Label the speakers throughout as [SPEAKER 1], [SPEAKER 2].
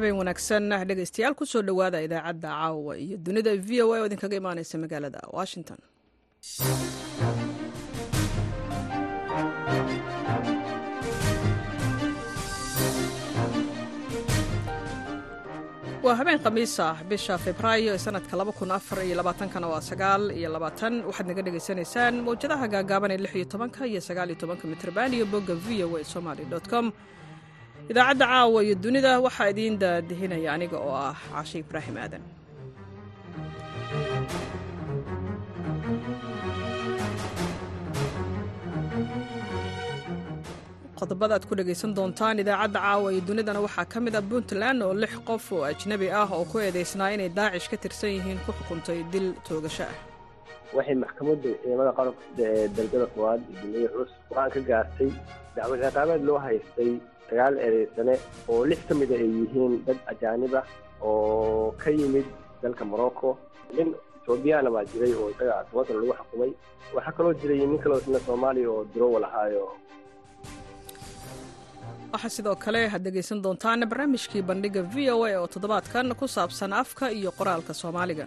[SPEAKER 1] habeen wanaagsan. Dhegaystayaal ku soo dhowaada idaacadda caawa iyo dunida. V o a oo idinkaga imaaneysa magaalada washington. Waa habeen khamiis ah. Bisha febraayo ee sanadka waxaad naga dhegaysanaysaan mawjadaha gaagaaban ee lix iyo tobanka iyo sagaal iyo tobanka. Mitrban iyo bogga v o a somaly com idaacadda caawa iyo dunida waxaa idiin daadihinaya aniga oo ah cashe ibraahim aadan. Qodobada aad ku dhegaysan doontaan idaacadda caawa iyo dunidana waxaa ka mid ah puntland oo lix qof oo ajnabi ah oo ku eedaysnaa inay daacish ka tirsan yihiin ku xukuntay dil toogasho ah.
[SPEAKER 2] Waxay maxkamadda ciidamada qaranka ee darajada koowaad dulmada culus go'aan ka gaartay dacwad ciqaabeed loo haystay sagaal eedaysane oo lix ka mida ay yihiin dad ajaanib ah oo ka yimid dalka morocco. Nin etoobiyana baa jiray oo isaga tobankan lagu xukumay. Waxaa kaloo jiray nin kaloo isna soomaaliya oo durowal ahaayo
[SPEAKER 1] waxaa sidoo kale had dhegaysan doontaan barnaamijkii bandhigga v o a oo toddobaadkan ku saabsan afka iyo qoraalka soomaaliga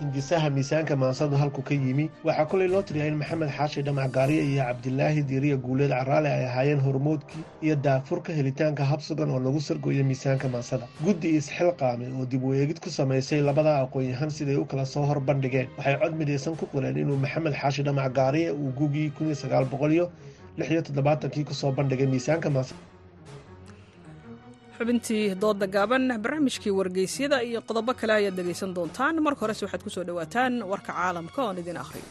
[SPEAKER 3] hindisaha miisaanka maansadu halku ka yimi waxaa kolay loo tiriyaa in maxamed xaashi dhamac gaariye iyo cabdilaahi diiriya guuleed caraale ay ahaayeen hormoodkii iyo daafurka helitaanka habsugan oo lagu sargooyo miisaanka maansada guddi isxilqaame oo dib u eegid ku samaysay labada aqoon-yahan siday u kala soo hor bandhigeen waxay cod midaysan ku qoreen inuu maxamed xaashi dhamac gaariye uu gugii boqoliyo lixiyo toddobaatankii ku soo bandhigay miisaanka maansada
[SPEAKER 1] xubintii dooda gaaban barnaamijkii wargeysyada iyo qodobo kale ayaad dhegaysan doontaan. Marka horese waxaad ku soo dhowaataan warka caalamka oon idin akhriyo.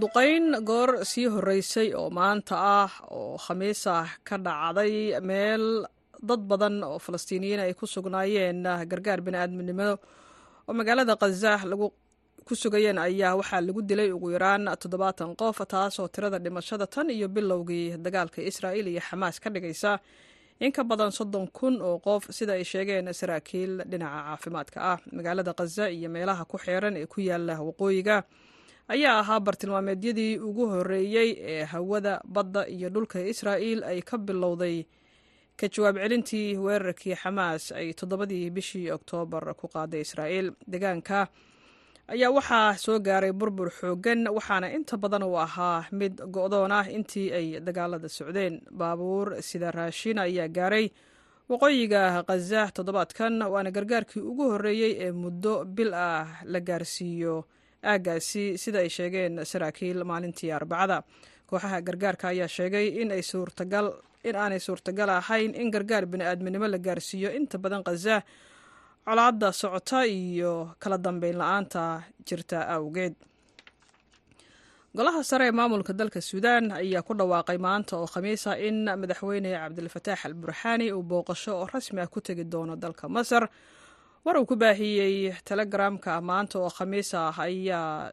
[SPEAKER 1] Duqayn goor sii horreysay oo maanta ah oo khamiis ah ka dhacday meel dad badan oo falastiiniyiin ay ku sugnaayeen gargaar bini'aadminimo oo magaalada khaza lagu ku sugayeen ayaa waxaa lagu dilay ugu yaraan toddobaatan qof taasoo tirada dhimashada tan iyo bilowgii dagaalka israa'iil iyo xamaas ka dhigaysa. In ka badan soddon kun oo qof sida ay sheegeen saraakiil dhinaca caafimaadka ah. Magaalada khaza iyo meelaha ku xeeran ee ku yaalla waqooyiga ayaa ahaa bartilmaameedyadii ugu horreeyey ee hawada badda iyo dhulka israa'iil ay ka bilowday. Ka jawaab celintii weerarkii xamaas ay toddobadii bishii oktoobar ku qaaday israa'iil. Deegaanka ayaa waxaa soo gaaray burbur xooggan waxaana inta badan uu ahaa mid go'doon ah intii ay dagaalada socdeen. Baabuur sida raashin ayaa gaaray waqooyiga khaza toddobaadkan waana gargaarkii ugu horreeyey ee muddo bil ah la gaarsiiyo aaggaasi sida ay sheegeen saraakiil maalintii arbacada. Kooxaha gargaarka ayaa sheegay in ay suurtagal in aanay suurtagal ahayn in gargaar bini'aadminimo la gaarsiiyo. Inta badan khaza colaadda socota iyo kala dambeyn la'aanta jirta awgeed. Golaha sare ee maamulka dalka suudaan ayaa ku dhawaaqay maanta oo khamiis ah in madaxweyne cabdilfataax al burxaani uu booqasho oo rasmi ah ku tegi doono dalka masar. War uu ku baahiyey telegramka maanta oo khamiis ah ayaa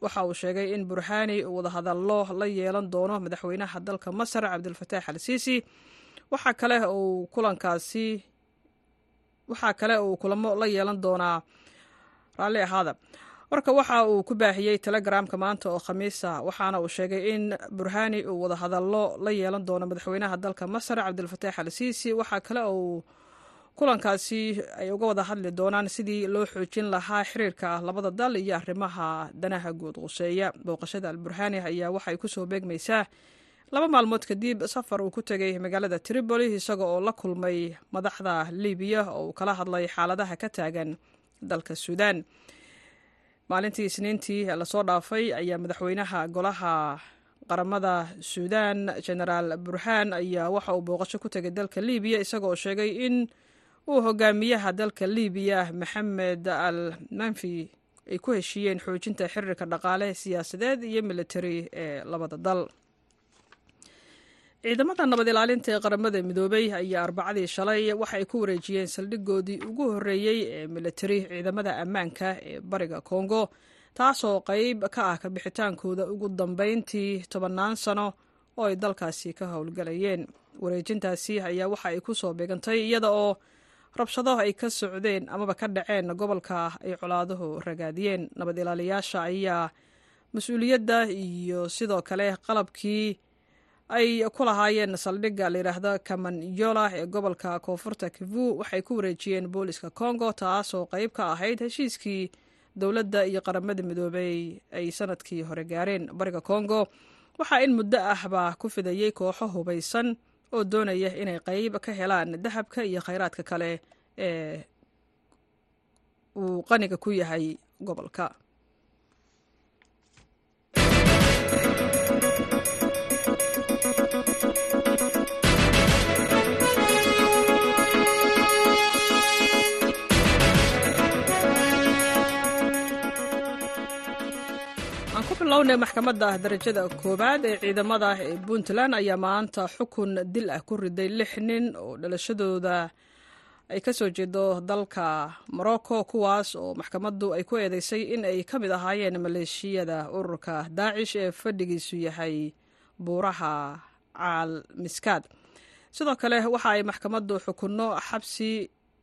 [SPEAKER 1] waxa uu sheegay in burxaani uu wadahadallo la yeelan doono madaxweynaha dalka masar cabdilfataax al siisi waxaa kale uu kulankaasi waxaa kale uu kulamo la yeelan doonaa raalli ahaada. Warka waxa uu ku baahiyey telegramka maanta oo khamiisa waxaana uu sheegay in burhani uu wadahadallo la yeelan doono madaxweynaha dalka masar cabdilfataax al siisi waxaa kale uu kulankaasi ay uga wada hadli doonaan sidii loo xoojin lahaa xiriirka labada dal iyo arrimaha danaha guud quseeya booqashada al burhani ayaa waxay ku soo beegmaysaa laba maalmood kadib safar uu ku tegay magaalada tripoli isaga oo la kulmay madaxda libiya oo uu kala hadlay xaaladaha ka taagan dalka suudaan. Maalintii isniintii la soo dhaafay ayaa madaxweynaha golaha qaramada suudaan genaraal burhaan ayaa waxa uu booqasho ku tegay dalka libiya isaga oo sheegay in uu hogaamiyaha dalka libiya maxamed al manfi ay ku heshiiyeen xoojinta xiriirka dhaqaale siyaasadeed iyo militari ee labada dal ciidamada nabad ilaalinta ee qaramada midoobay ayaa arbacadii shalay. Waxa ay ku wareejiyeen saldhigoodii ugu horreeyey ee militari ciidamada ammaanka ee bariga kongo taasoo qayb ka ah kabixitaankooda ugu dambeyntii tobannaan sano oo ay dalkaasi ka howlgalayeen. Wareejintaasi ayaa waxa ay ku soo beegantay iyada oo rabshado ay ka socdeen amaba ka dhaceen gobolka ay colaaduhu ragaadiyeen. Nabad ilaaliyaasha ayaa mas'uuliyadda iyo sidoo kale qalabkii ay ku lahaayeen saldhigga layidhaahdo kamanyola ee gobolka koonfurta kivu waxay ku wareejiyeen booliska congo taasoo qeyb ka ahayd heshiiskii dowladda iyo qaramada midoobey ay sannadkii hore gaareen bariga congo. Waxaa in muddo ahba ku fidayey kooxo hubaysan oo doonaya inay qeyb ka helaan dahabka iyo khayraadka kale ee uu qaniga ku yahay gobolka bilownay maxkamadda darajada koowaad ee ciidamada ee puntland ayaa maanta xukun dil ah ku riday lix nin oo dhalashadooda ay ka soo jeedo dalka morocco kuwaas oo maxkamaddu ay ku eedeysay in ay ka mid ahaayeen maleeshiyada ururka daacish ee fadhigiisu yahay buuraha caal miskaad sidoo kale waxa ay maxkamaddu xukunno xabsi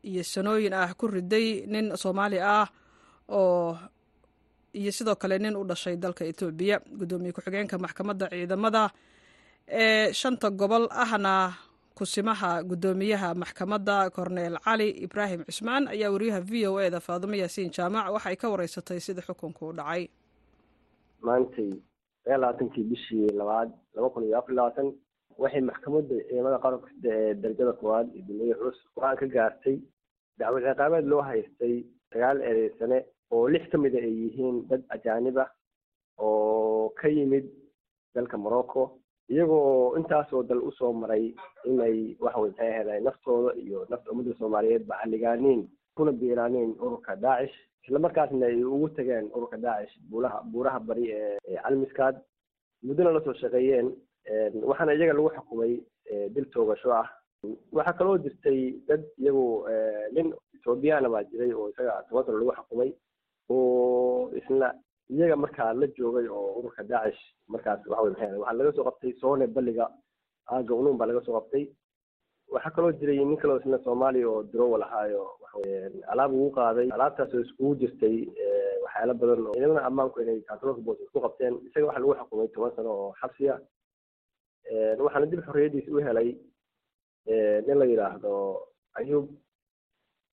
[SPEAKER 1] iyo sanooyin ah ku riday nin soomaali ah oo iyo sidoo kale nin u dhashay dalka etoobiya guddoomiye ku-xigeenka maxkamadda ciidamada ee shanta gobol ahna kusimaha guddoomiyaha maxkamadda korneel cali ibraahim cismaan ayaa wariyaha v o e da faadumo yaasiin jaamac waxay ka wareysatay sida xukunku u dhacay.
[SPEAKER 2] Maantay sagaal labaatankii bishii labaad laba kun iyo afar labaatan waxay maxkamadda ciidamada qaranka ee darajada koowaad ee duniya culus go'aan ka gaartay dacwad ciqaabeed loo haystay sagaal ereysane oo lix ka mida ay yihiin dad ajaanib ah oo ka yimid dalka morocco iyagoo intaasoo dal u soo maray inay waxawey maxay ahayd naftooda iyo nafta ummadda soomaaliyeed ba kuna biiraaniin ururka daacish islamarkaasna ay ugu tageen ururka daacish buulaha buuraha bari ee calmiskaad muddona la soo shaqeeyeen waxaana iyaga lagu xukumay dil toogasho ah. Waxaa kaloo jirtay dad iyagu nin ethoobiyaana baa jiray oo isaga tobantan lagu xukumay oo isna iyaga markaa la joogay oo ururka daacish markaas waxa maxay waxaa laga soo qabtay soone balliga aaga unuun baa laga soo qabtay. Waxaa kaloo jiray nin kaloo isna soomaaliya oo drowal ahaayo alaab ugu qaaday. Alaabtaas iskugu jirtay waxyaalo badan oo ciidamada ammaanku inay kantaroolka boos isku qabteen. Isaga waxaa lagu xukumay toban sano oo xabsiya waxaana dib xorriyadiisa u helay nin la yidhaahdo ayub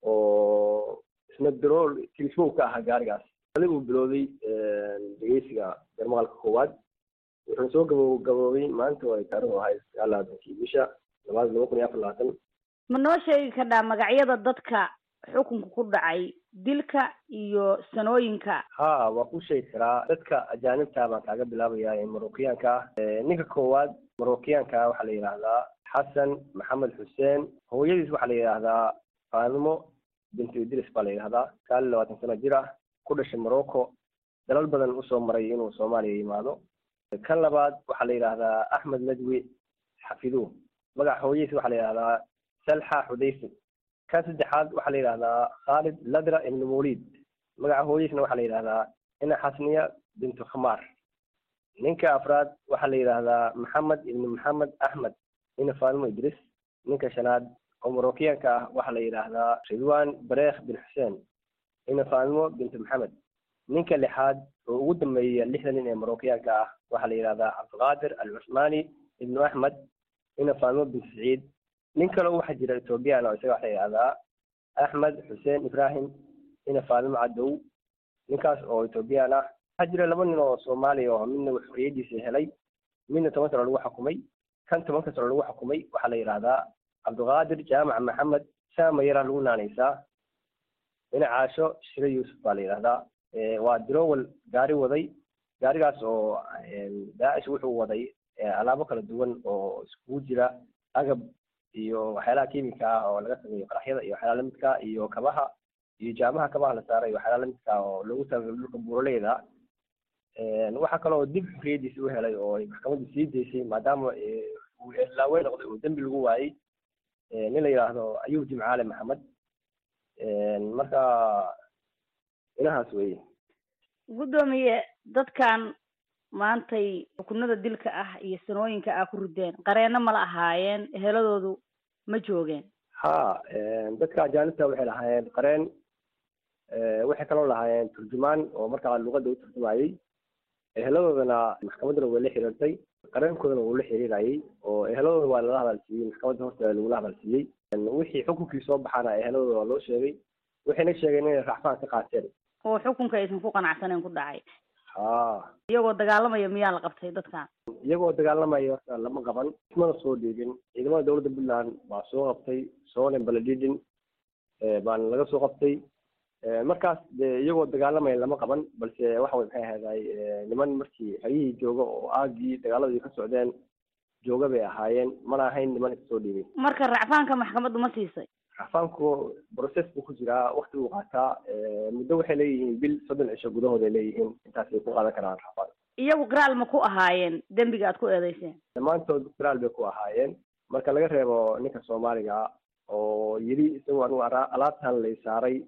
[SPEAKER 2] oo drool kilismow ka ahaa gaarigaas. Ali uu bilowday dhegeysiga garmaqalka koowaad wuxuuna soo gabo gaboobay maanta oo ay taariikhu ahayd sagaal labaatankii bisha labaad laba kun iyo afar labaatan
[SPEAKER 4] ma noo sheegi kardhaa magacyada dadka xukunka ku dhacay dilka iyo sanooyinka?
[SPEAKER 2] Ha waa ku sheegi karaa. Dadka ajaanibta baan kaaga bilaabaya ee marookiyaanka. Ah ninka koowaad marookiyaanka waxaa la yidhaahdaa xasan maxamed xuseen. Hooyadiis waxaa la yidhaahdaa faanimo bintu idris baa la yidhahdaa iyo labaatan sano jir ah ku dhashay morocco. Dalal badan u soo maray inuu soomaaliya yimaado. Kan labaad waxaa la yidhaahdaa axmed nadwi xafidu. Magaca hooyadiis waxaa la yidhahdaa salxa xudayfi kan saddexaad waxaa la yidhahdaa khaalid ladra ibnu mawlid. Magaca hooyadiisna waxaa la yidhahdaa ina xasniya bintu khamaar. Ninka afraad waxaa la yidhaahdaa maxamed ibnu maxamed axmed. Ina faanimo idris. Ninka shanaad oo marookiyaanka ah waxaa la yidhaahdaa ridwan bareekh bin xuseen ina faanimo bintu maxamed ninka lixaad oo ugu dambeeya lixda nin ee marookiyaanka ah waxaa la yidhahdaa cabdiqaadir alcusmaani ibnu axmed ina faanimo bin saciid nin kaleo waxaa jira ethoobiyan oo isaga waxa la yidhahdaa axmed xuseen ibrahim ina faanimo cadow. Ninkaas oo ethoobiyan ah waxaa jira laba nin oo soomaaliya oo midna xorriyadiisa helay midna toban sano lagu xukumay. Kan tobanka sano lagu xukumay waxaa la yidhahdaa cabdiqaadir jaamac maxamed saama yaraa lagu naanaysaa ina caasho shire yuusuf baa la yidhahdaa. Waa drowel gaari waday. Gaarigaas oo daacish wuxuu waday alaabo kala duwan oo iskugu jira agab iyo waxyaalaha kimika ah oo laga sameeyo qaraxyada iyo waxyaalaha lamidka iyo kabaha iyo jaamaha kabaha la saaray waxyaalaha lamidka oo loogu talagalay dhulka buuraleyda waxaa kaloo dib xorriyadiisa u helay oo maxkamaddu sii daysay maadaama uu laawe noqday oo dembi lagu waayey nin la yidhaahdo ayub jimcaale maxamed. Marka inahaas weye
[SPEAKER 4] guddoomiye dadkan maantay xukunada dilka ah iyo sanooyinka ah ku rideen qareeno mala ahaayeen eheladoodu ma joogeen.
[SPEAKER 2] Ha dadka ajaanibta waxay lahaayeen qareen waxay kaloo lahaayeen turjumaan oo markaa luqadda u turjumayey eheladoodana maxkamadduna way la xiriirtay qareenkoodana wuu la xiriirayay oo eheladooda waa lala hadalsiiyey maxkamadda horteeda lagula hadalsiiyey wixii xukunkii soo baxaana eheladooda waa loo sheegay. Waxayna sheegeen inay racfaan ka qaateen.
[SPEAKER 4] Oo xukunka aysan ku qanacsaneyn ku dhacay.
[SPEAKER 2] Ha
[SPEAKER 4] iyagoo dagaalamaya miyaa la qabtay dadkan
[SPEAKER 2] iyagoo dagaalamaya horta lama qaban. Ismana soo dhiibin. Ciidamada dowladda puntland baa soo qabtay. Soone baladidin baana laga soo qabtay markaas de iyagoo dagaalamaya lama qaban balse waxa way maxay ahayday niman markii xeryihii jooga oo aagii dagaaladii ka socdeen jooga bay ahaayeen. Mana ahayn niman isoo dhiibay
[SPEAKER 4] marka racfaanka maxkamaddu ma siisay.
[SPEAKER 2] Racfaanku process buu ku jiraa wakti buu qaataa. Muddo waxay leeyihiin bil soddon cisho gudahooday leeyihiin. Intaasay ku qaadan karaan racfaan.
[SPEAKER 4] Iyagu qiraal ma ku ahaayeen? Dembiga aad ku eedeyseen
[SPEAKER 2] dhammaantood qiraal bay ku ahaayeen. Marka laga reebo ninka soomaaliga oo yidhi isagoo anigu alaabtan lay saaray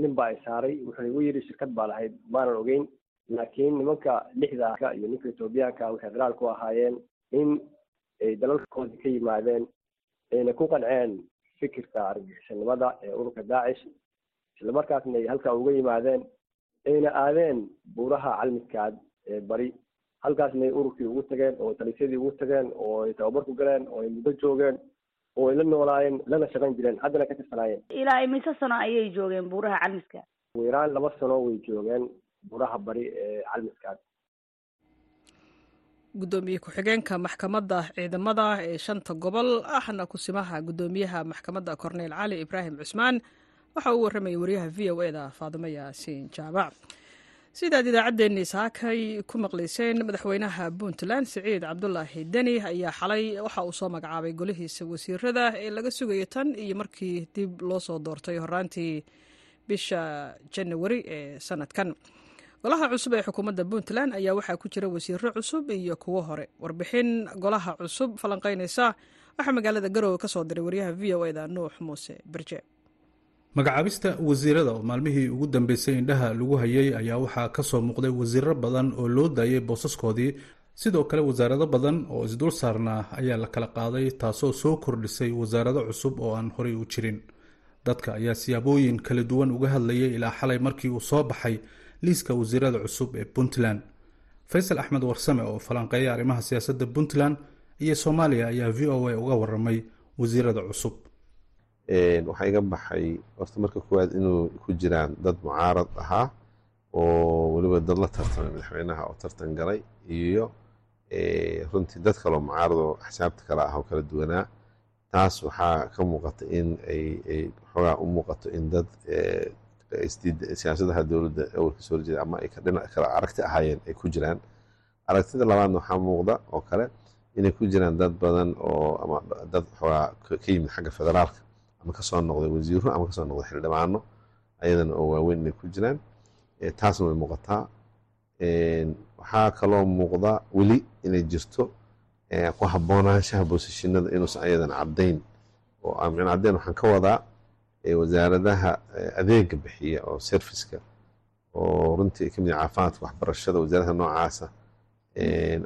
[SPEAKER 2] nin baa ay saaray. Wuxuu igu yidhi shirkad baa lahayd maanan ogeyn. Laakiin nimanka lixda iyo ninka etoobiyaanka waxay qiraal ku ahaayeen in ay dalalkoodii ka yimaadeen ayna ku qanceen fikirka argagixisanimada ee ururka daacish islamarkaasna ay halkaa uga yimaadeen ayna aadeen buuraha calmiskaad ee bari. Halkaasna ay ururkii ugu tageen oo talisyadii ugu tageen oo ay tababar ku galeen oo ay muddo joogeen oo ay la noolaayeen lana shaqayn jireen haddana ka tirsanaayeen
[SPEAKER 4] ilaa imise sano ayay joogeen buuraha calmiska
[SPEAKER 2] ugu yaraan laba sano way joogeen buuraha bari ee calmiskaad
[SPEAKER 1] guddoomiye ku-xigeenka maxkamadda ciidamada ee shanta gobol ahna kusimaha guddoomiyaha maxkamadda korneyl cali ibraahim cusmaan waxa uu warramayay wariyaha v o eda faadimo yaasiin jaamac sidaad idaacaddeenii saakay ku maqlayseen madaxweynaha puntland siciid cabdulaahi deni ayaa xalay waxa uu soo magacaabay golihiisa wasiirada ee laga sugaya tan iyo markii dib loo soo doortay horaantii bisha janawari ee sanadkan. Golaha cusub ee xukuumadda puntland ayaa waxaa ku jira wasiiro cusub iyo kuwo hore. Warbixin golaha cusub falanqaynaysa waxaa magaalada garowe ka soo diray waryaha v o eda nuux muuse berje
[SPEAKER 5] magacaabista wasiirada oo maalmihii ugu dambeysay indhaha lagu hayay ayaa waxaa ka soo muuqday wasiiro badan oo loo daayay boosaskoodii. Sidoo kale wasaarado badan oo isdul saarnaa ayaa la kala qaaday taasoo soo kordhisay wasaarado cusub oo aan horey u jirin. Dadka ayaa siyaabooyin kala duwan uga hadlayay ilaa xalay markii uu soo baxay liiska wasiirada cusub ee puntland. Faysal axmed warsame oo falanqeeya arrimaha siyaasadda puntland iyo soomaaliya ayaa v o a uga waramay wasiirada cusub
[SPEAKER 6] waxaa iga baxay horta marka koowaad inuu ku jiraan dad mucaarad ahaa oo weliba dad la tartamay madaxweynaha oo tartan galay iyo runtii dad kaloo mucaarad oo axsaabta kale ah oo kala duwanaa. Taas waxaa ka muuqata in ay xoogaa u muuqato in dad siyaasadaha dowladda awalka soo horjeeda ama ay dhinac kale aragti ahaayeen ay ku jiraan. Aragtida labaadna waxaa muuqda oo kale inay ku jiraan dad badan oo ama dad xoogaa ka yimid xagga federaalka ama ka soo noqday wasiiro ama ka soo noqday xildhibaano ayadana oo waaweyn inay ku jiraan. Taasna way muuqataa. Waxaa kaloo muuqda weli inay jirto ku haboonaanshaha boosashinada inuusan ayadan caddayn oo min caddayn waxaan ka wadaa wasaaradaha adeega bixiya oo serviska oo runtii ka mid caafimaadka waxbarashada wasaaradaha noocaasa.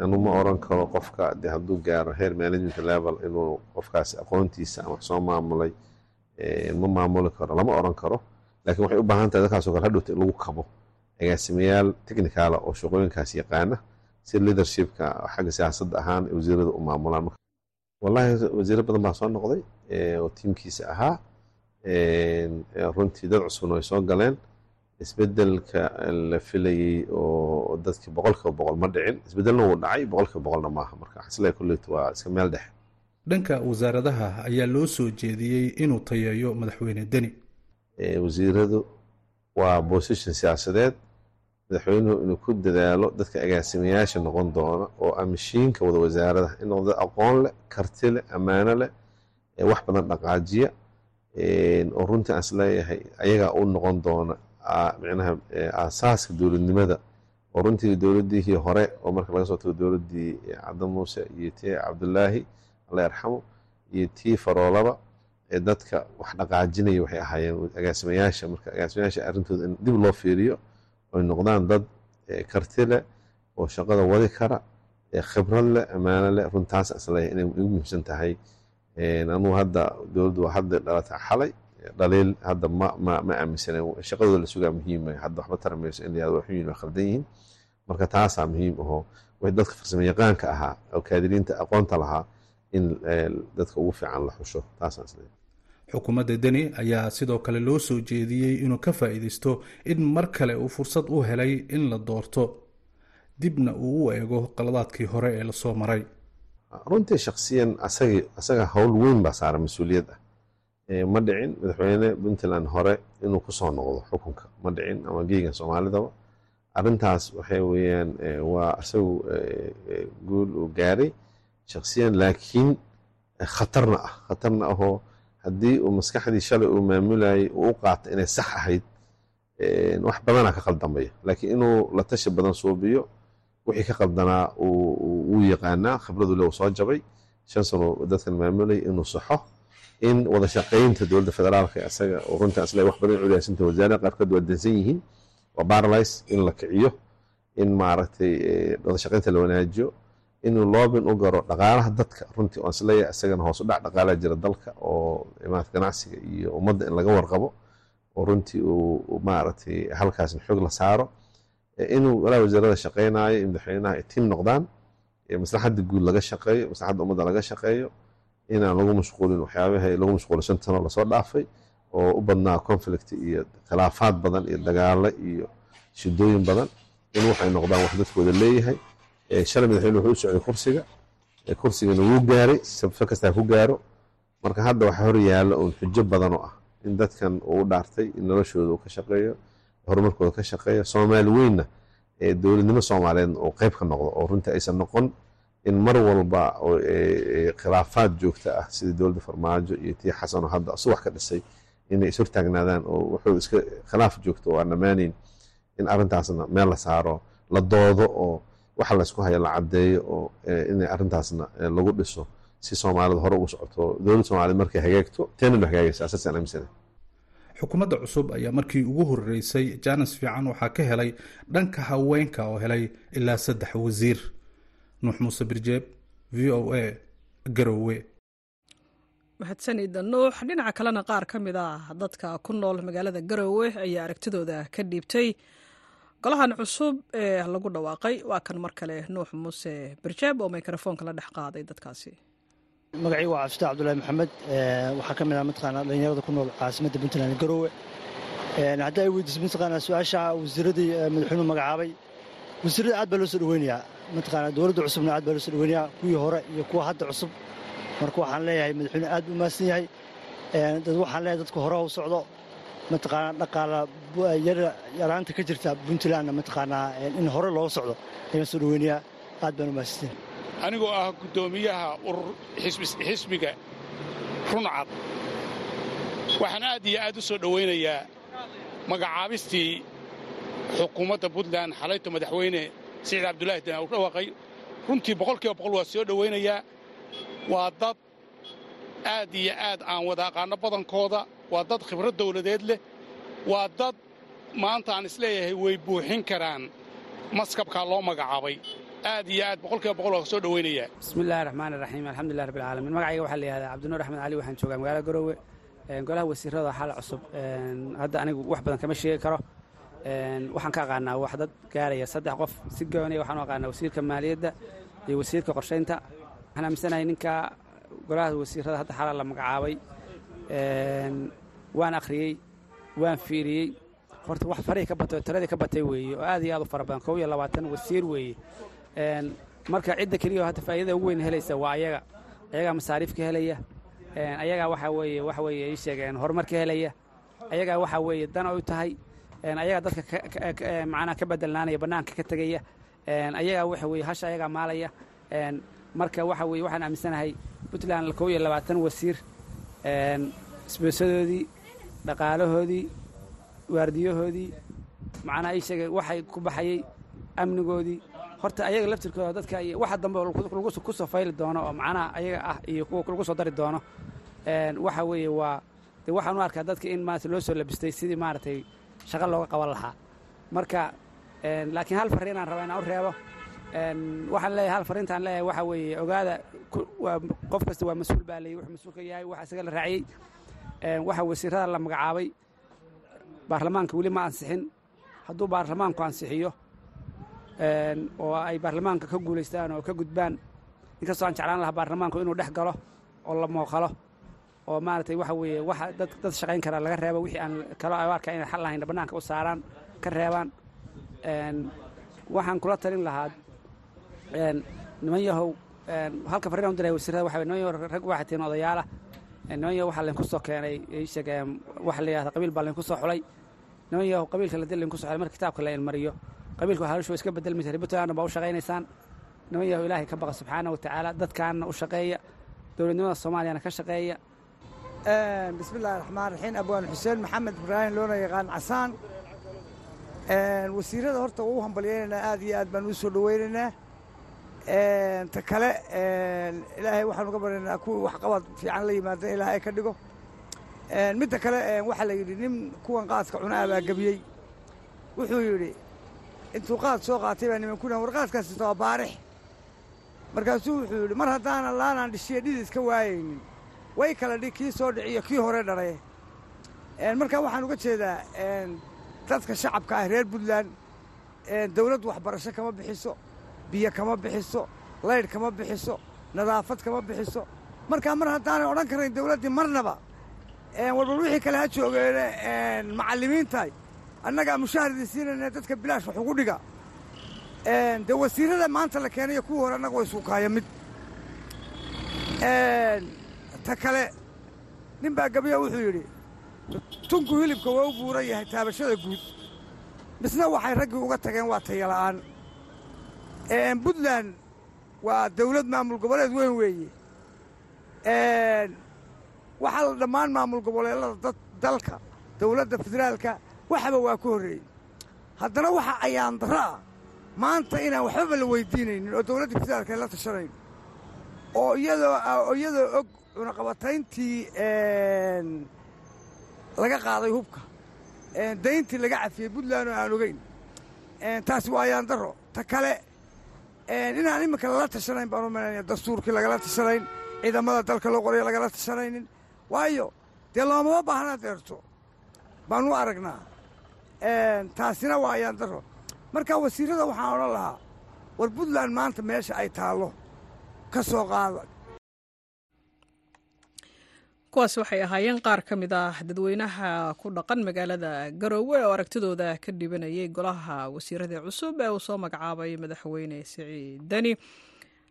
[SPEAKER 6] Anu ma oran karo qofka de hadduu gaaro heer management level inuu qofkaasi aqoontiisa ama wax soo maamulay ma maamuli karo lama oran karo. Laakiin waxay u baahan tahay dadkaasoo kale hadhowta in lagu kabo. Agaasimayaal technicaala oo shaqooyinkaas yaqaana si leadershipka xagga siyaasadda ahaan wasiirada u maamulaan. Wallahi wasiiro badan baa soo noqday oo tiimkiisa ahaa runtii dad cusubna way soo galeen. Isbedelka la filayey oo dadkii boqolkiiba boqol ma dhicin. Isbedelna wuu dhacay boqolkiiba boqolna maaha marka. Xasle kulleyt waa iska meel dhexe
[SPEAKER 5] dhanka wasaaradaha ayaa loo soo jeediyey inuu tayeeyo madaxweyne deni.
[SPEAKER 6] Wasiiradu waa bosishon siyaasadeed. Madaxweynuhu inuu ku dadaalo dadka agaasimayaasha noqon doona oo amishiinka wada wasaaradaha in noqdo aqoon leh karti leh ammaano leh wax badan dhaqaajiya oo runtii aan is leeyahay ayagaa u noqon doona micnaha aasaaska dowladnimada. Oo runtii dowladihii hore oo marka laga soo tago dowladdii cabdi muuse iyo tii cabdulaahi alla yarxamo iyo tii faroolaba ee dadka wax dhaqaajinaya waxay ahaayeen agaasimayaasha. Marka agaasimayaasha arrintooda in dib loo fiiriyo oy noqdaan dad karti leh oo shaqada wadi kara khibrad leh ammaano leh. Runtaas is leeyahay inay igu muhiimsan tahay anugu hadda dowladdu hadda dhalata xalay dhaliil hadda ma ma ma aaminsana shaqadooda la sugaa muhiima hadda waxba taramayso in waa xun yihiin waa khaldan yihiin. Marka taasaa muhiim ahoo dadka farsamo ahaa oo kaadiriinta aqoonta lahaa in dadka ugu fiican la xusho. Taasaan is leeyahay
[SPEAKER 5] xukuumadda deni ayaa sidoo kale loo soo jeediyey inuu ka faa'iidaysto in mar kale uu fursad u helay in la doorto dibna uu u eego qaladaadkii hore ee la soo maray.
[SPEAKER 6] Runtii shaksiyan asaga howl weyn baa saaran mas'uuliyad ah. Ma dhicin madaxweyne puntland hore inuu ku soo noqdo xukunka. Ma dhicin ama geegan soomaalidaba. Arintaas waxay weyaan waa isagu guul uu gaaray shaksiyan laakiin khatarna ah. Khatarna ahoo haddii uu maskaxdii shalay uu maamulayay uu u qaata inay sax ahayd wax badanaa ka qaldamaya laakiin inuu la tashi badan suubiyo wixii ka qaldanaa wuu yaqaanaa khibradu le uu soo jabay. Shan sano dadkan maamulay inuu saxo in wada dowladda federaalka isaga runtaa isle wax badan culiyaasinta wasaarada qaarkood waa dansan yihiin waa baralys in la kiciyo in maaragtay wada shaqaynta la wanaajiyo inuu loobin u garo dhaqaalaha dadka. Runtii oon is leeyahay isagana hoos dhac dhaqaalaha jira dalka oo imaad ganacsiga iyo ummadda in laga warqabo oo runtii uu maaragtay halkaasna xoog la saaro. Inuu walaa wasaarada shaqaynayo in madaxweynaha ay tiim noqdaan maslaxadda guud laga shaqeeyo maslaxadda ummadda laga shaqeeyo inaan lagu mashquulin waxyaabaha lagu mashquulay shan la soo dhaafay oo u badnaa conflict iyo khilaafaad badan iyo dagaalo iyo shidooyin badan. In waxay noqdaan wax dadkooda leeyahay shalay madaxweyne wuxuu u socday kursiga kursigana wuu gaaray sabso kastaa ku gaaro. Marka hadda waxaa hor yaalla uun xujo badan oo ah in dadkan uu dhaartay in noloshooda uu ka shaqeeyo horumarkooda ka shaqeeyo. Soomaali weynna ee dowladnimo soomaaliyeedna uu qayb ka noqdo oo runtii aysan noqon in mar walba khilaafaad joogta ah sidii dowladda farmaajo iyo tii xasanoo hadda su wax ka dhisay inay is hortaagnaadaan oo wuxuu iska khilaaf joogto. Oo aan dhammaanayn in arrintaasna meel la saaro la doodo oo waxa laysku haya la caddeeyo oo inay arrintaasna lagu dhiso si soomaalida hore ugu socoto. Dowladda soomaaliyed markay hagaagto teena lo hagaagaysa asaasaan aaminsana
[SPEAKER 5] xukuumadda cusub ayaa markii ugu horeysay jaanis fiican waxaa ka helay dhanka haweenka oo helay ilaa saddex wasiir. Nuux muuse birjeeb v o a garowe.
[SPEAKER 1] Mahadsanida nuux dhinaca kalena qaar ka mid ah dadka ku nool magaalada garowe ayaa aragtidooda ka dhiibtay golahan cusub ee lagu dhawaaqay. Waa kan mar kale nuux muuse birjeeb oo mikrofoonka la dhex qaaday dadkaasi.
[SPEAKER 7] Magacii waa cabdifatax cabdulahi maxamed. Waxaa ka mid ah mataqaanaa dhallinyarada ku nool caasimadda puntland garowe haddii ay weydiiso mataqaanaa su'aasha wasiiradii madaxweynuhu magacaabay. Wasiirada aad baa loo soo dhaweynayaa. Mataqaanaa dowladda cusubna aad baa loo soo dhaweynayaa. Kuwii hore iyo kuwa hadda cusub. Marka waxaan leeyahay madaxweyne aad buu mahadsan yahay. Waxaan leeyahay dadka hore u socdo mataqaanaa dhaqaala yaraanta ka jirta puntlandna mataqaanaa in hore looga socdo ayaan soo dhaweynayaa aad baan u mahadsanyahay
[SPEAKER 8] anigoo ah guddoomiyaha urur xisbiga runcad waxaan aad iyo aad u soo dhowaynayaa magacaabistii xukuumadda puntland xalayto madaxweyne siciid cabdulaahi dana u dhawaaqay. Runtii boqolkiiba boqol waa soo dhowaynayaa waa dad aad iyo aad aan wada aqaanno badankooda waa dad khibrad dawladeed leh. Waa dad maanta aan is leeyahay way buuxin karaan. Maskabkaa loo magacaabay. Aad iyo aad boqolkiiba boqol waa soo dhowaynayaa
[SPEAKER 9] bismillahi raxmaan iraxiim alxamdulilah rabbi alcaalamiin magacayga waxaa la yihahdaa cabdinuur axmed cali waxaan joogaa magaalada garoowe golaha wasiirada xaala cusub. Hadda anigu wax badan kama sheegi karo. Waxaan ka aqaanaa wax dad gaaraya saddex qof. Si gooniya waxaan u aqaanaa wasiirka maaliyadda iyo wasiirka qorshaynta. Waxaan aaminsanahay ninka golaha wasiirada hadda xaala la magacaabay waan akhriyey waan fiiriyey. Horta wax farihii ka batay oo tiradii ka batay weeye oo aad iyo aad u fara badan. Kow iyo labaatan wasiir weeye marka cidda keliya oo hadda faa'iidada ugu weyn helaysa waa ayaga. Ayagaa masaariif ka helaya. Ayagaa waxaa weeye waxa weeye ii sheegeen horumar ka helaya. Ayagaa waxaa weeye dan u tahay. Ayagaa dadka macnaha ka bedelnaanaya bannaanka ka tegaya. Ayagaa waxa weeye hasha ayagaa maalaya. Marka waxa weeye waxaan aaminsanahay puntland kow iyo labaatan wasiir. Isbeesadoodii dhaqaalahoodii waardiyahoodii macnaha ii sheegay waxay ku baxayey amnigoodii. Horta ayaga laftirkooda dadka waxa dambe ku soo fayli doono oo macnaha ayaga ah iyo kuwa lagu soo dari doono waxa weeye waa de waxaan u arkaa dadka in maarata loo soo labistay sidii maaragtay shaqo looga qaban lahaa. Marka laakiin hal farriin aan raba inaan u reebo waxaan leeyahay hal farriintaan leeyahay waxa weeye ogaada qof kasta waa mas'uul baa leeyahy wuxuu mas'uulka yahay waxa isaga la raaciyey waxa wasiirada la magacaabay baarlamaanka weli ma ansixin. Hadduu baarlamaanku ansixiyo oo ay baarlamaanka ka guulaystaan oo ka gudbaan inkastoo aan jeclaan lahaa baarlamaanku inuu dhex galo oo la mooqalo oo maaragtay waxa weeye waxa dad dad shaqayn karaa laga reebo wixii aan kalo arkaa inay xal lahayn bannaanka u saaraan ka reebaan. Waxaan kula talin lahaa niman yahow halka fariin u diray wasiirada waxa niman yahow rag waxay tihiin odayaala niman yahow waxaa laydinku soo keenay isheg waxa la yidhahda qabiil baa laydinku soo xulay. Niman yahow qabiilka la dil laydinku soo xulay marka kitaabka la ilmariyo qabiilku halishu iska bedelmaysa ributaana baa u shaqaynaysaan. Niman yahow ilaahay ka baqa subxaana wa tacaala dadkaana u shaqeeya dowladnimada soomaaliyana ka shaqeeya.
[SPEAKER 10] Bismi illahi raxmaan raxiim abwaan xuseen maxamed ibraahim loona yaqaan casaan. Wasiirada horta u hambalyaynaynaa aad iyo aad baan u soo dhowaynaynaa ta kale ilaahay waxaan uga baryaynaa kuwii waxqabad fiican la yimaada ilaahay ka dhigo. Midda kale waxaa la yidhi nin kuwan qaadka cunaa baa gebiyey. Wuxuu yidhi intuu qaad soo qaatay baa nimankuna war qaadkaasi waa baarix. Markaasuu wuxuu yidhi mar haddaanan laanaan dhishiya dhidis ka waayaynin. Way kala dhig kii soo dhiciyo kii hore dharay. Markaa waxaan uga jeedaa dadka shacabka ah reer puntland dawladdu waxbarasho kama bixiso biyo kama bixiso laydh kama bixiso nadaafad kama bixiso. Markaa mar haddaanay odhan karayn dawladdii marnaba warbal wixii kale ha joogeene macallimiintahay annagaa mushaharadii siinayna dadka bilaash wax ugu dhiga. Dee wasiirada maanta la keenayo kuwii hore annaga way suukaaya mid. Ta kale nin baa gabiya wuxuu yidhi tunku hilibka waa u buuran yahay taabashada guud. Misna waxay raggii uga tageen waa tayala'aan puntland waa dawlad maamul goboleed weyn weeye waxaa la dhammaan maamul goboleedada dalka dawladda federaalka waxaba waa ka horreeyey haddana waxa ayaan darro ah maanta inaan waxbaba la weydiinaynin oo dawladda federaalka la tashanayn oo iyadoo oo iyadoo og cunaqabatayntii laga qaaday hubka. Dayntii laga cafiyey puntland oo aan ogeyn. Taasi waa ayaan darro. Ta kale inaan iminka lala tashanayn baan u dastuurkii lagala tashanayn ciidamada dalka loo qorayo lagala tashanaynin waayo dee loomama baahna deerto baan u aragnaa taasina waa ayaan darro marka wasiirrada waxaan odhan lahaa war puntland maanta meesha ay taallo ka soo qaada
[SPEAKER 1] kuwaas waxay ahaayeen qaar ka mid ah dadweynaha ku dhaqan magaalada garoowe oo aragtidooda ka dhibanayay golaha wasiirada cusub ee uu soo magacaabay madaxweyne siciid deni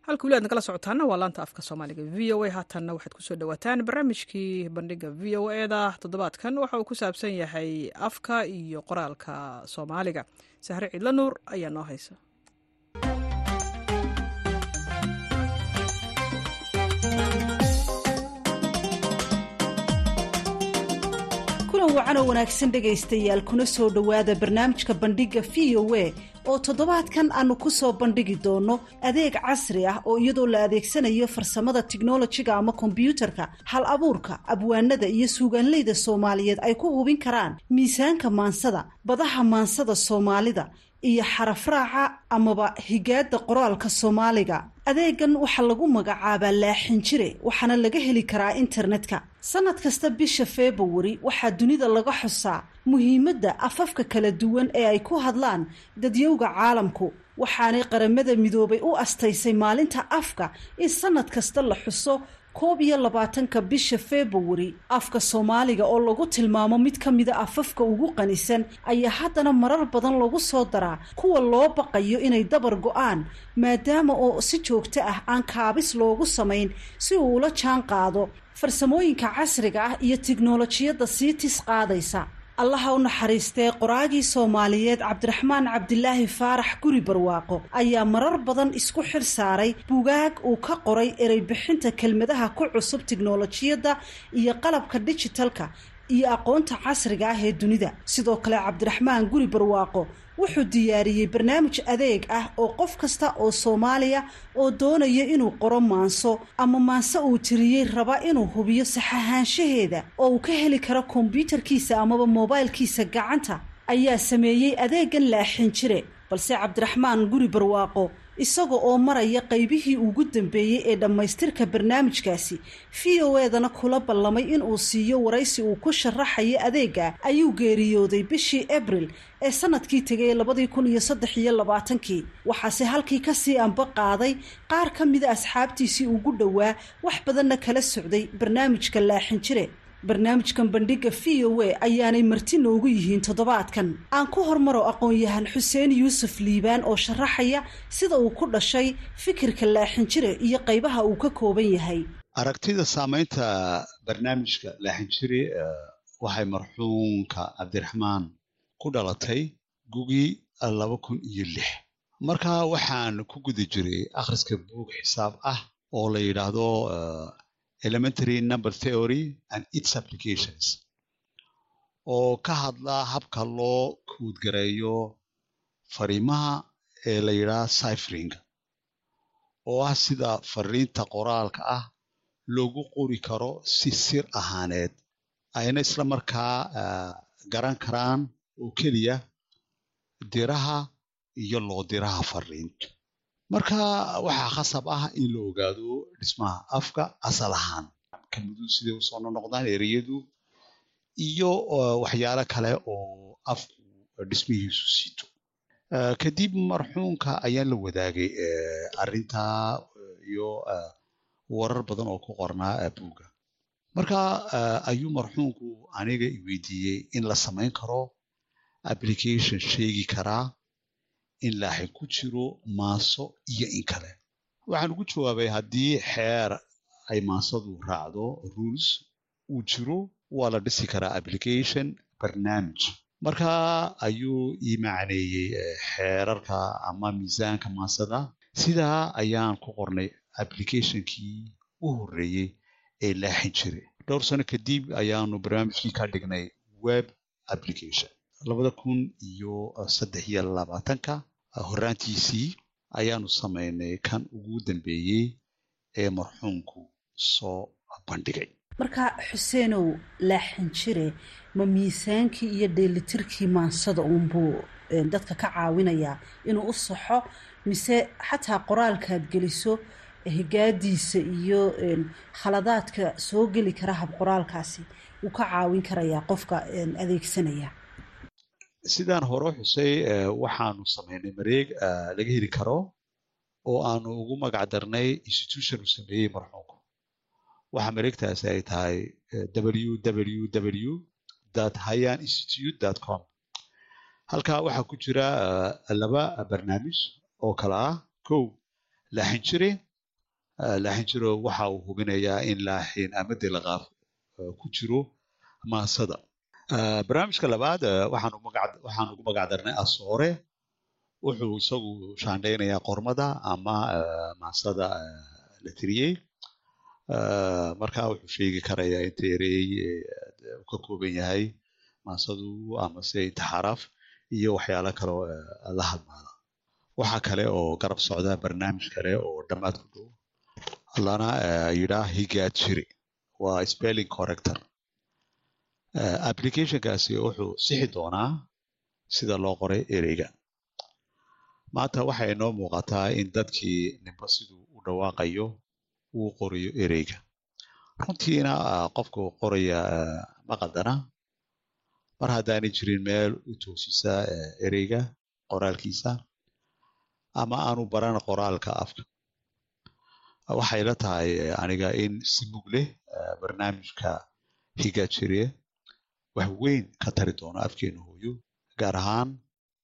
[SPEAKER 1] halka weli aad nagala socotaana waa laanta afka soomaaliga. V o a haatanna waxaad ku soo dhawaataan barnaamijkii bandhiga v o eda toddobaadkan waxa uu ku saabsan yahay afka iyo qoraalka soomaaliga. Sahre ciidla nuur ayaa noo haysa
[SPEAKER 11] wacanoo wanaagsan dhegaystayaal kuna soo dhowaada barnaamijka bandhigga v o a oo toddobaadkan aanu ku soo bandhigi doono adeeg casri ah oo iyadoo la adeegsanayo farsamada tiknolojiga ama kombyuutarka hal abuurka abwaanada iyo suugaanleyda soomaaliyeed ay ku hubin karaan miisaanka maansada badaha maansada soomaalida iyo xarafraaca amaba higaada qoraalka soomaaliga. Adeegan waxaa lagu magacaabaa laaxinjire waxaana laga heli karaa internetka. Sanad kasta bisha februari waxaa dunida laga xusaa muhiimadda afafka kala duwan ee ay ku hadlaan dadyowga caalamku waxaanay qaramada midoobay u astaysay maalinta afka in sanad kasta la xuso koob iyo labaatanka bisha februari afka soomaaliga oo lagu tilmaamo mid ka mida afafka ugu qanisan ayaa haddana marar badan lagu soo daraa kuwa loo baqayo inay dabar go'aan maadaama oo si joogto ah aan kaabis loogu samayn si uu ula jaan qaado farsamooyinka casriga ah iyo tiknolojiyadda sii tis qaadaysa allaha u naxariistee qoraagii soomaaliyeed cabdiraxmaan cabdilaahi faarax guri barwaaqo. Ayaa marar badan isku xil saaray bugaag uu ka qoray ereybixinta kelmadaha ku cusub tiknolojiyadda iyo qalabka dijitalka iyo aqoonta casriga ah ee dunida. Sidoo kale cabdiraxmaan guri barwaaqo wuxuu diyaariyey barnaamij adeeg ah oo qof kasta oo soomaaliya oo doonaya inuu qoro maanso ama maanse uu tiriyey raba inuu hubiyo saxahaanshaheeda oo uu ka heli karo kombyuutarkiisa amaba moobaylkiisa gacanta. Ayaa sameeyey adeegan laaxin jire balse cabdiraxmaan guri barwaaqo isaga oo maraya qaybihii ugu dambeeyey ee dhammaystirka barnaamijkaasi. V o edana kula ballamay inuu siiyo waraysi uu ku sharaxayo adeega ayuu geeriyooday bishii abril ee sannadkii tegay labadii kun iyo saddex iyo labaatankii. Waxaase halkii ka sii anba qaaday qaar ka mida asxaabtiisii ugu dhowaa wax badanna kala socday barnaamijka laaxin jire barnaamijkan bandhiga v o a ayaanay marti noogu yihiin toddobaadkan. Aan ku hormaro aqoon-yahan xuseen yuusuf liibaan oo sharaxaya sida uu ku dhashay fikirka laaxinjire iyo qaybaha uu ka kooban yahay.
[SPEAKER 12] Aragtida saamaynta barnaamijka laaxinjire waxay marxuumka cabdiraxmaan ku dhalatay gugii laba kun iyo lix. Marka waxaan ku guda jiray akhriska buug xisaab ah oo la yidhaahdo elementary number theory and its applications. Oo ka hadla habka loo kuudgareeyo fariimaha ee la yidhaha cyfring oo ah sida fariinta qoraalka ah loogu qori karo si sir ahaaneed. Ayna isla markaa garan karaan oo keliya diraha iyo loo diraha fariinta marka waxaa khasab ah in la ogaado dhismaha afka asal ahaan. Kelmaduhu siday u soo nonoqdaan ereyadu iyo waxyaalo kale oo afku dhismihiisu siito kadib marxuumka ayaan la wadaagay arrintaa iyo warar badan oo ku qornaa buugga. Marka ayuu marxuumku aniga iweydiiyey in la samayn karo application sheegi karaa in laaxin ku jiro maaso iyo in kale. Waxaan ugu jawaabay haddii xeer ay maasadu raacdo rules uu jiro waa la dhisi karaa application barnaamij. Marka ayuu ii macneeyey xeerarka ama miisaanka maasada. Sidaa ayaan ku qornay applicationkii u horreeyey ee laaxin jiray. Dhowr sano kadib ayaanu barnaamijkii ka dhignay web application. Labada kun iyo saddex iyo labaatanka horraantiisii ayaanu samaynay kan ugu dambeeyey ee marxuumku soo bandhigay.
[SPEAKER 11] Marka xuseenow laaxin jire ma miisaankii iyo dheelitirkii maansada uunbuu dadka ka caawinayaa inuu u saxo mise xataa qoraalkaad geliso higaadiisa iyo khaladaadka soo geli kara hab qoraalkaasi wuu ka caawin karayaa qofka adeegsanaya
[SPEAKER 12] sidaan hore xusay waxaanu samaynay mareeg laga heli karo oo aanu ugu magac darnay institution uu sameeyey marxuumku waxa mareegtaasi ay tahay www hayan institute com. Halkaa waxaa ku jira laba barnaamij oo kale ah. Kow laaxin jire laaxin jiro waxa uu hubinayaa in laaxin ama delaqaaf ku jiro maasada barnaamijka labaad waxaan ugu magac darnay asoore. Wuxuu isagu shaandhaynayaa qormada ama maasada la tiriyey. Marka wuxuu sheegi karayaa inta ereey uu ka kooban yahay maasadu amase inta xaraf iyo waxyaalo kaleo la hadmaada waxa kale oo garab socda barnaamij kale oo dhammaad ku dhow lana yidhaa higaad jiri waa spelling corrector applicationkaasi wuxuu sixi doonaa sida loo qoray ereyga. Maanta waxay inoo muuqataa in dadkii ninba siduu u dhawaaqayo uu qorayo ereyga. Runtiina qofka uu qoraya ma qaldana mar haddaanay jirin meel u toosisa ereyga qoraalkiisa ama aanu baran qoraalka afka. Waxay la tahay aniga in si mug leh barnaamijka higaajiriye wax weyn ka tari doono afkeena hooyo gaar ahaan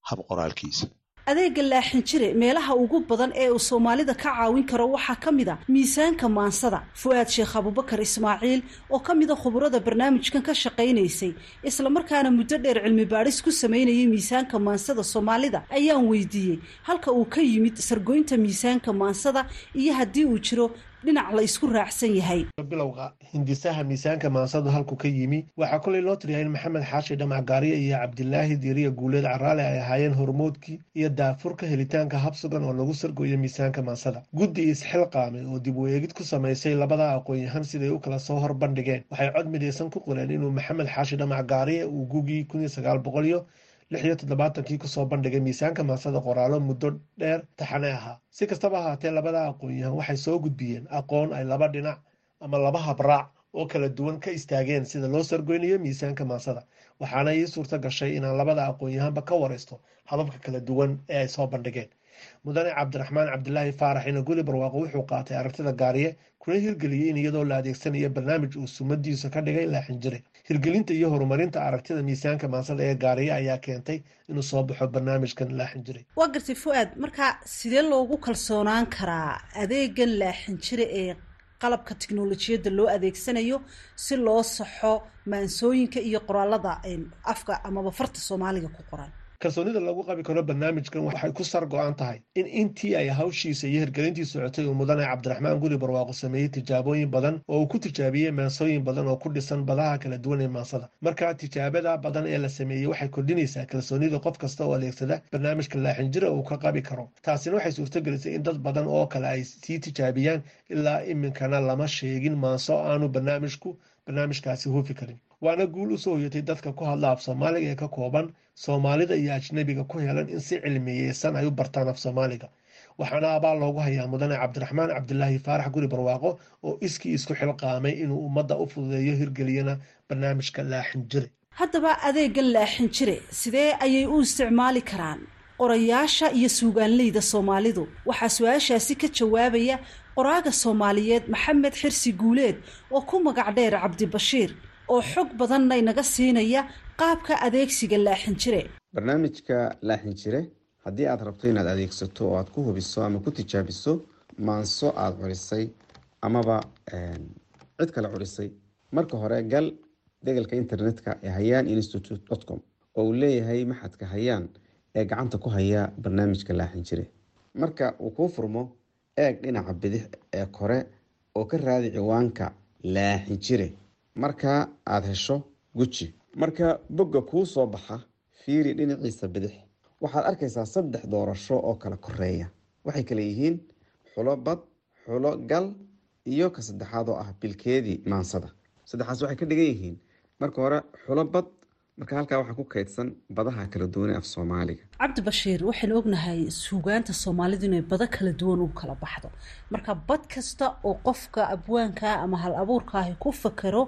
[SPEAKER 12] hab qoraalkiisa.
[SPEAKER 11] Adeega laaxin jire meelaha ugu badan ee uu soomaalida ka caawin karo waxaa ka mid a miisaanka maansada. Fu-aad sheekh abubakar ismaaciil oo ka mida khuburada barnaamijkan ka shaqaynaysay islamarkaana muddo dheer cilmi baadhis ku samaynayay miisaanka maansada soomaalida ayaan weydiiyey. Halka uu ka yimid sargoynta miisaanka maansada iyo haddii uu jiro dhinac la isku raacsan yahay.
[SPEAKER 3] Bilowga hindisaha miisaanka maansadu halku ka yimi waxaa kolay loo tiriyaa in maxamed xaashi dhamac gaariye iyo cabdilaahi diiriya guuleed caraale ay ahaayeen hormoodkii iyo daafurka helitaanka habsugan oo lagu sargooyo miisaanka maansada guddi isxilqaamay oo dib u eegid ku samaysay labada aqoon-yahan siday u kala soo horbandhigeen. Waxay cod midaysan ku qoreen inuu maxamed xaashi dhamac gaariye uu gugii kun iyo sagaal boqoliyo lix iyo toddobaatankii ku soo bandhigay miisaanka maansada qoraalo muddo dheer taxane ahaa si kastaba ahaatee labada aqoon-yahan waxay soo gudbiyeen aqoon ay laba dhinac ama laba habraac oo kala duwan ka istaageen sida loo sargoynayo miisaanka maansada waxaana ii suurto gashay inaan labada aqoon-yahanba ka waraysto hababka kala duwan ee ay soo bandhigeen mudane cabdiraxmaan cabdilaahi faarax inaguli barwaaqo wuxuu qaatay aragtida gaariye kuna hirgeliyey in iyadoo la adeegsanayo barnaamij uu sumadiisa ka dhigay laaxin jire hirgelinta iyo horumarinta aragtida miisaanka maansada ee gaariye ayaa keentay inuu soo baxo barnaamijkan laaxin jire
[SPEAKER 11] waa gartay fu-aad marka sidee loogu kalsoonaan karaa adeegan laaxin jire ee qalabka tiknolojiyadda loo adeegsanayo si loo saxo maansooyinka iyo qoraalada afka amaba farta soomaaliga ku qoran
[SPEAKER 3] kalsoonida lagu qabi karo barnaamijkan waxay ku sar go-an tahay in intii ay hawshiisa iyo hirgelintii socotay uu mudane cabdiraxmaan guri barwaaqo sameeyey tijaabooyin badan oo uu ku tijaabiyey maansooyin badan oo ku dhisan badaha kala duwan ee maansada markaa tijaabada badan ee la sameeyey waxay kordhinaysaa kalsoonida qof kasta oo adeegsada barnaamijka laaxinjira uu ka qabi karo. Taasina waxay suurtogelisay in dad badan oo kale ay sii tijaabiyaan ilaa iminkana lama sheegin maanso aanu barnaamijku barnaamijkaasi hufi karin. Waana guul u soo hoyatay dadka ku hadla af soomaaliga ee ka kooban soomaalida iyo ajnabiga ku helan in si cilmiyeysan ay u bartaan af soomaaliga. Waxaana abaal loogu hayaa mudane cabdiraxmaan cabdilaahi faarax guri barwaaqo oo iskii isku xilqaamay inuu ummadda u fududeeyo hirgeliyana barnaamijka laaxin jire.
[SPEAKER 11] Haddaba adeegan laaxin jire sidee ayay u isticmaali karaan? Qorayaasha iyo suugaanleyda soomaalidu waxaa su'aashaasi ka jawaabaya qoraaga soomaaliyeed maxamed xirsi guuleed oo ku magac dheer cabdibashiir oo xog badanna inaga siinaya qaabka adeegsiga laaxin jire.
[SPEAKER 13] Barnaamijka laaxin jire haddii aad rabto inaad adeegsato oo aad ku hubiso ama ku tijaabiso maanso aada curisay amaba cid kale curisay marka hore gal degalka internetka ee hayaan institute dot com oo uu leeyahay maxadka hayaan ee gacanta ku haya barnaamijka laaxin jire. Marka uu kuu furmo eeg dhinaca bidix ee kore oo ka raadi ciwaanka laaxin jire. Marka aada hesho guji marka bogga kuu soo baxa fiiri dhinaciisa bidix. Waxaad arkaysaa saddex doorasho oo kala koreeya waxay kale yihiin xulo bad xulo gal iyo ka saddexaad oo ah bilkeedii maansada. Saddexaas waxay ka dhigan yihiin. Marka hore xulo bad marka halkaa waxaa ku kaydsan badaha kala duwan ee af soomaaliga.
[SPEAKER 11] Cabdibashiir waxaynu ognahay suugaanta soomaalidu inay bado kala duwan u kala baxdo. Marka bad kasta oo qofka abwaanka ama hal abuurkaahi ku fakero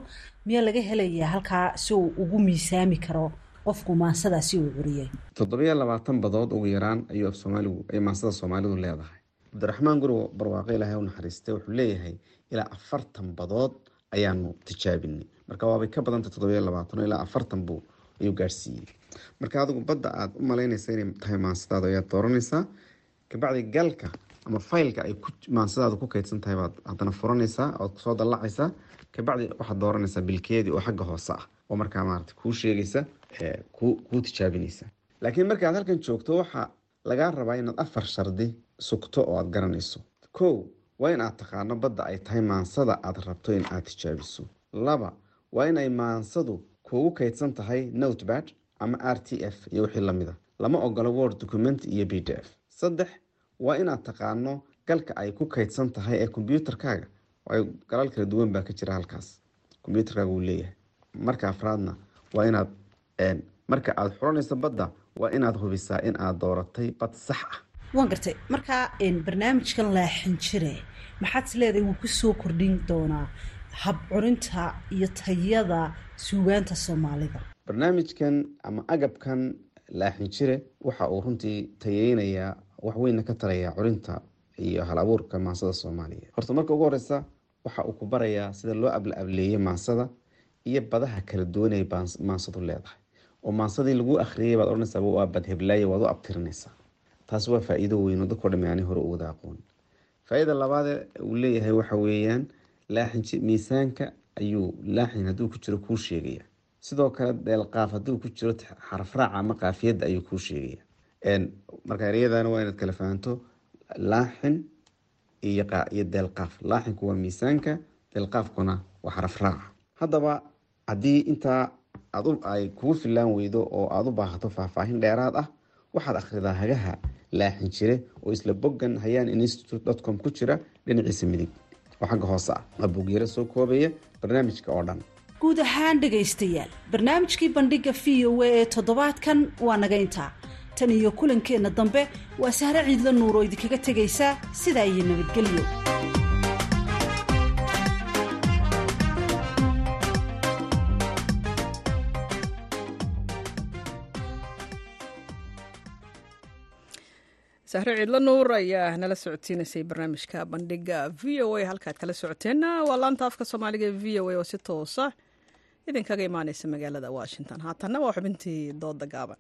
[SPEAKER 11] miyaa laga helayaa halkaa si uu ugu miisaami karo qofku maansadaasi uu curiyay
[SPEAKER 13] toddobiyo labaatan badood ugu yaraan ayuu af soomaaligu ay maansada soomaalidu leedahay. Cabdiraxmaan guri barwaaqo ilaahay u naxariistay wuxuu leeyahay ilaa afartan badood ayaanu tijaabinay. Marka waabay ka badanta toddobiyo labaatan ilaa afartan buu ayuu gaadhsiiyey marka adigu badda aada u malaynaysa inay tahay maansadaadu ayaad dooranaysaa kabacdi galka ama faylka ay maansadaadu ku kaydsan tahay baad haddana furanaysaa ood soo dallacaysaa kabacdi waxaad dooranaysaa bilkeedii oo xagga hoose ah. Oo markaa maarata kuu sheegaysa kuu tijaabinaysa. Laakiin markaad halkan joogto waxaa lagaa rabaa inaad afar shardi sugto oo aada garanayso. Kow waa in aad taqaano badda ay tahay maansada aad rabto in aad tijaabiso. Laba waa in ay maansadu kuugu kaydsan tahay notebad ama r t f iyo wixii lamida lama ogolo word document iyo b d f. Saddex waa inaad taqaano galka ay ku kaydsan tahay ee kombyuutarkaaga galal kala duwan baa ka jira halkaas. Kombyuutarkaaga uu leeyahay. Marka afraadna waa inaad marka aada xuranayso badda waa inaad hubisaa in aad dooratay bad sax ah.
[SPEAKER 11] Waan gartay. Markaa barnaamijkan laaxin jire. Maxaad leedahay? Wuu ku soo kordhin doonaa hab curinta iyo tayada suugaanta soomaalida.
[SPEAKER 13] Barnaamijkan ama agabkan laaxin jire waxa uu runtii tayeynayaa waxweyna ka tarayaa curinta iyo hal abuurka soomaaliya. Horta marka ugu horeysa waxa uu ku barayaa sida loo abla ableeyey maansada iyo badaha kala duwan ay maansadu leedahay. Oo maansadii lagu akhriyay baad odhanaysaa waa badheblaaye waad u abtirinaysaa. Taas waa faa-iido weyn oo dadko dhami ani hore u aqoon. Faa-iida labaade uu leeyahay waxa weeyaan laaxin miisaanka ayuu laaxin hadduu ku jiro kuu sheegaya sidoo kale deelqaaf hadduu ku jiro xarafraaca ama qaafiyadda ayuu kuu sheegaya marka ereyadana waa inaad kala fahanto laaxin iyo deelqaaf laaxinku waa miisaanka deelqaafkuna waa xarafraaca haddaba haddii intaa ay kugu filaan weydo oo aada u baahato faahfaahin dheeraad ah waxaad akhridaa hagaha laaxin jire oo isla boggan hayaan institute dot com ku jira dhinaciisa midig oo xagga hoose ah waa bugyaro soo koobaya barnaamijka oo dhan.
[SPEAKER 11] Guud ahaan dhegaystayaal barnaamijkii bandhigga v o a ee toddobaadkan waa naga intaa. Tan iyo kulankeenna dambe waa sahre ciidla nuur oo idinkaga tegaysaa sidaa iyo nabadgelyo
[SPEAKER 1] sahre ciidla nuur ayaa nala socodsiinaysay barnaamijka bandhiga v o a. Halkaad kala socoteenna waa laanta afka soomaaliga ee v o a oo si toosa. Idinkaga imaaneysa magaalada washington. Haatanna waa xubintii dooda gaaban.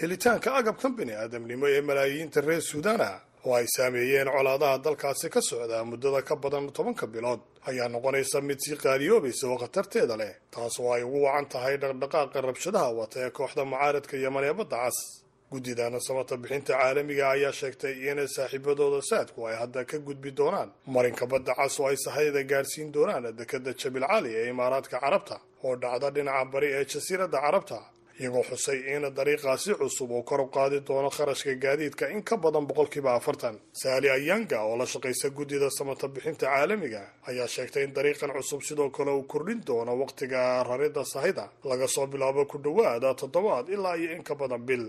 [SPEAKER 14] Helitaanka agabkan bini aadamnimo ee malaayiinta reer suudaana oo ay saameeyeen colaadaha dalkaasi ka socda muddada ka badan tobanka bilood ayaa noqonaysa mid sii qaaliyoobaysa oo khatarteeda leh taas oo ay ugu wacan tahay dhaqdhaqaaqa rabshadaha wata ee kooxda mucaaradka yeman ee badda cas. Guddidana samata bixinta caalamiga ayaa sheegtay in saaxiibadooda saadku ay hadda ka gudbi doonaan marinka badda cas oo ay sahayda gaadhsiin doonaan dekada jabil cali ee imaaraadka carabta oo dhacda dhinaca bari ee jasiiradda carabta iyagoo xusay in dariiqaasi cusub uu kor u qaadi doono kharashka gaadiidka in ka badan boqolkiiba afartan. Saali ayanga oo la shaqaysa guddida samata bixinta caalamiga ayaa sheegtay in dariiqan cusub sidoo kale uu kordhin doono wakhtiga raridda sahayda. Laga soo bilaabo ku dhowaada toddobaad ilaa iyo in ka badan bil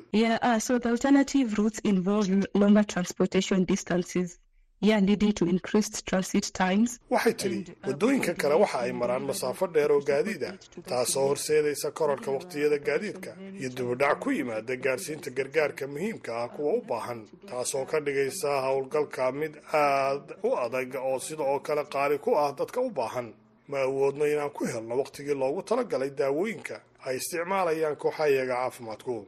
[SPEAKER 14] waxay tidhi waddooyinka kale waxa ay maraan masaafo dheer oo gaadiida taasoo horseedaysa korarka wakhtiyada gaadiidka iyo dibudhac ku yimaada gaadhsiinta gargaarka muhiimka ah kuwa u baahan taasoo ka dhigaysa howlgalka mid aad u adag oo sida oo kale qaali ku ah dadka u baahan. Ma awoodno inaan ku helno wakhtigii loogu talagalay daawooyinka ay isticmaalayaan kooxayaga caafimaadku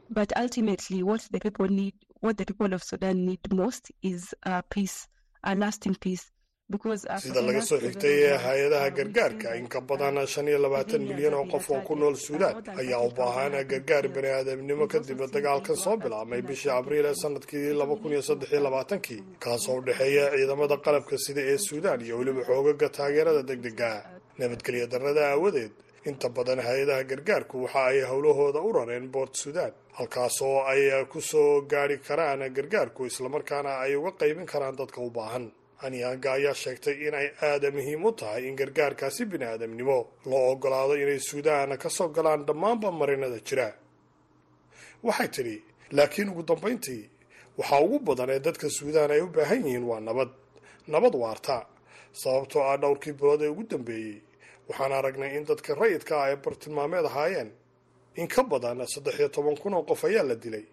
[SPEAKER 14] sida laga soo xigtay ee hay'adaha gargaarka in ka badan shan iyo labaatan milyan oo qof oo ku nool suudaan ayaa u baahan gargaar bani aadamnimo kadib dagaalkan soo bilaabmay bishii abriil ee sannadkii laba kun iyo saddex iyo labaatankii kaasoo u dhexeeya ciidamada qalabka sida ee suudaan iyo weliba xoogaga taageerada degdega nabadgelya darrada aawadeed inta badan hay'adaha gargaarku waxa ay howlahooda u rareen boort suudaan halkaasoo ay ku soo gaadhi karaan gargaarku islamarkaana ay uga qaybin karaan dadka u baahan. Anyaanga ayaa sheegtay in ay aada muhiim u tahay in gargaarkaasi bini aadamnimo loo ogolaado inay suudaan ka soo galaan dhammaanba marinada jira. Waxay tidhi laakiin ugu dambayntii waxaa ugu badan ee dadka suudaan ay u baahan yihiin waa nabad. Nabad waarta sababtoo ah dhowrkii bilood ee ugu dambeeyey waxaan aragnay in dadka rayidka ah ay bartilmaameed ahaayeen in ka badan saddex iyo toban kun oo qof ayaa la dilay.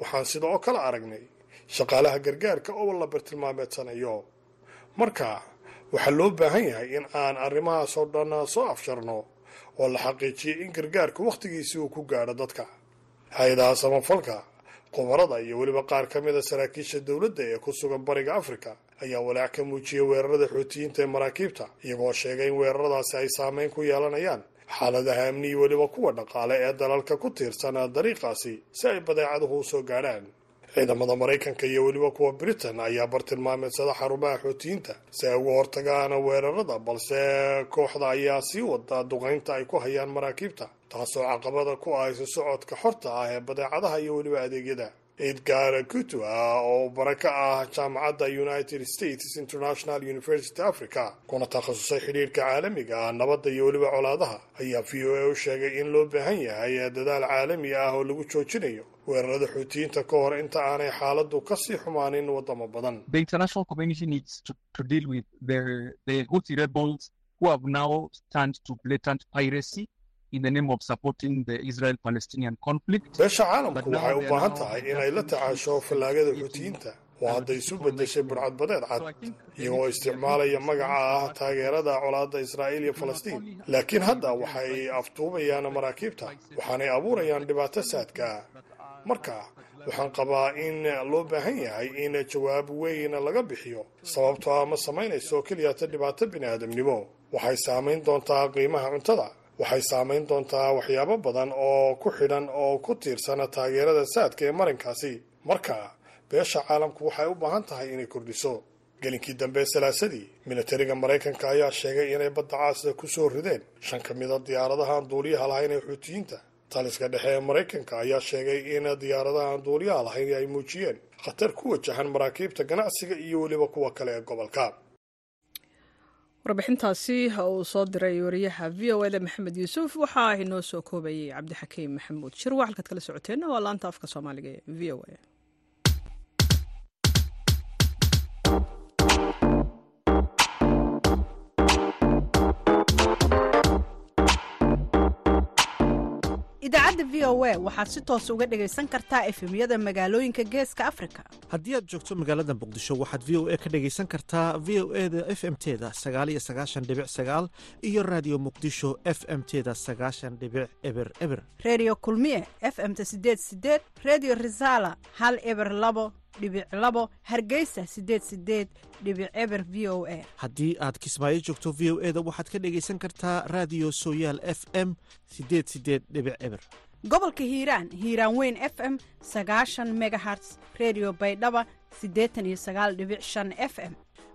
[SPEAKER 14] Waxaan sida oo kale aragnay shaqaalaha gargaarka oo la bartilmaameedsanayo marka waxaa loo baahan yahay in aan arrimahaasoo dhan soo afsharno oo la xaqiijiyay in gargaarka wakhtigiisii uu ku gaadho dadka. Hay'adaha samafalka khubarada iyo weliba qaar ka mida saraakiisha dowladda ee ku sugan bariga afrika ayaa walaac ka muujiyay weerarada xuutiyiinta ee maraakiibta iyagoo sheegay in weeraradaasi ay saameyn ku yeelanayaan. Xaaladaha amni weliba kuwa dhaqaale ee dalalka ku tiirsan dariiqaasi si ay badeecaduhu u soo gaadhaan. Ciidamada maraykanka iyo weliba kuwa britain ayaa bartilmaameedsada xarumaha xuutiyiinta si ay uga hortagaan weerarada balse kooxda ayaa sii wada duqaynta ay ku hayaan maraakiibta taasoo caqabada ku ah isu socodka xorta ah ee badeecadaha iyo weliba adeegyada edgar kutua oo bara ka ah jaamacadda united states international university africa. Kuna takhasusay xidhiirka caalamiga ah nabadda iyo weliba colaadaha. Ayaa v o a u sheegay in loo baahan yahay dadaal caalami ah oo lagu joojinayo weerarada xuutiyiinta ka hor inta aanay xaaladu ka sii xumaanin wadamo badan beesha caalamku waxay u baahan tahay inay la tacaasho fallaagada xuutiyiinta oo hadda isu bedeshay burcadbadeed cad iyagoo isticmaalaya magaca ah taageerada colaadda israa'iil iyo falastiin. laakiin hadda waxay aftuubayaan maraakiibta. waxaanay abuurayaan dhibaato saadka. marka waxaan qabaa in loo baahan yahay in jawaab weyn laga bixiyo sababtoo ah ma samaynayso keliyata dhibaato bini aadamnimo waxay saamayn doontaa qiimaha cuntada waxay saamayn doontaa waxyaabo badan oo ku xidhan oo ku tiirsana taageerada saadka ee marinkaasi. Marka beesha caalamku waxay u baahan tahay inay kordhiso. Gelinkii dambe salaasadii militariga maraykanka ayaa sheegay inay badda caasida ku soo rideen. Shan ka mida diyaaradahaan duuliyaha lahayn ee xuutiyiinta taliska dhexe ee maraykanka ayaa sheegay in diyaaradahaan duuliyaha lahayn ay muujiyeen khatar ku wajahan maraakiibta ganacsiga iyo weliba kuwa kale ee gobolka
[SPEAKER 1] warbixintaasi uu soo diray wariyaha v o eda maxamed yuusuf. Waxaa inoo soo koobayay cabdixakiim maxamuud. Shirwa halkaad kala socoteenna waa laanta afka soomaaliga ee v o a
[SPEAKER 15] idaacadda v o a waxaad si toos uga dhegaysan kartaa efemyada magaalooyinka geeska afrika.
[SPEAKER 16] Haddii aad joogto magaalada muqdisho waxaad v o a ka dhegaysan kartaa v o e da f m teda sagaaliyo sagaashan dhibic sagaal iyo raadiyo muqdisho f m teda sagaashan dhibic eber eber.
[SPEAKER 15] Redio kulmiye f m-ta sideed sideed redio resala hal eber labo dhibic labo hargeysa sideed sideed dhibic eber v o a.
[SPEAKER 16] Haddii aad kismaayo joogto v o e da waxaad ka dhegaysan kartaa raadiyo sooyaal f m sideed sideed dhibic eber.
[SPEAKER 15] Gobolka hiiraan hiiraan weyn f m sagaashan megaherts redio baydhaba siddeetan iyo sagaal dhibic shan f m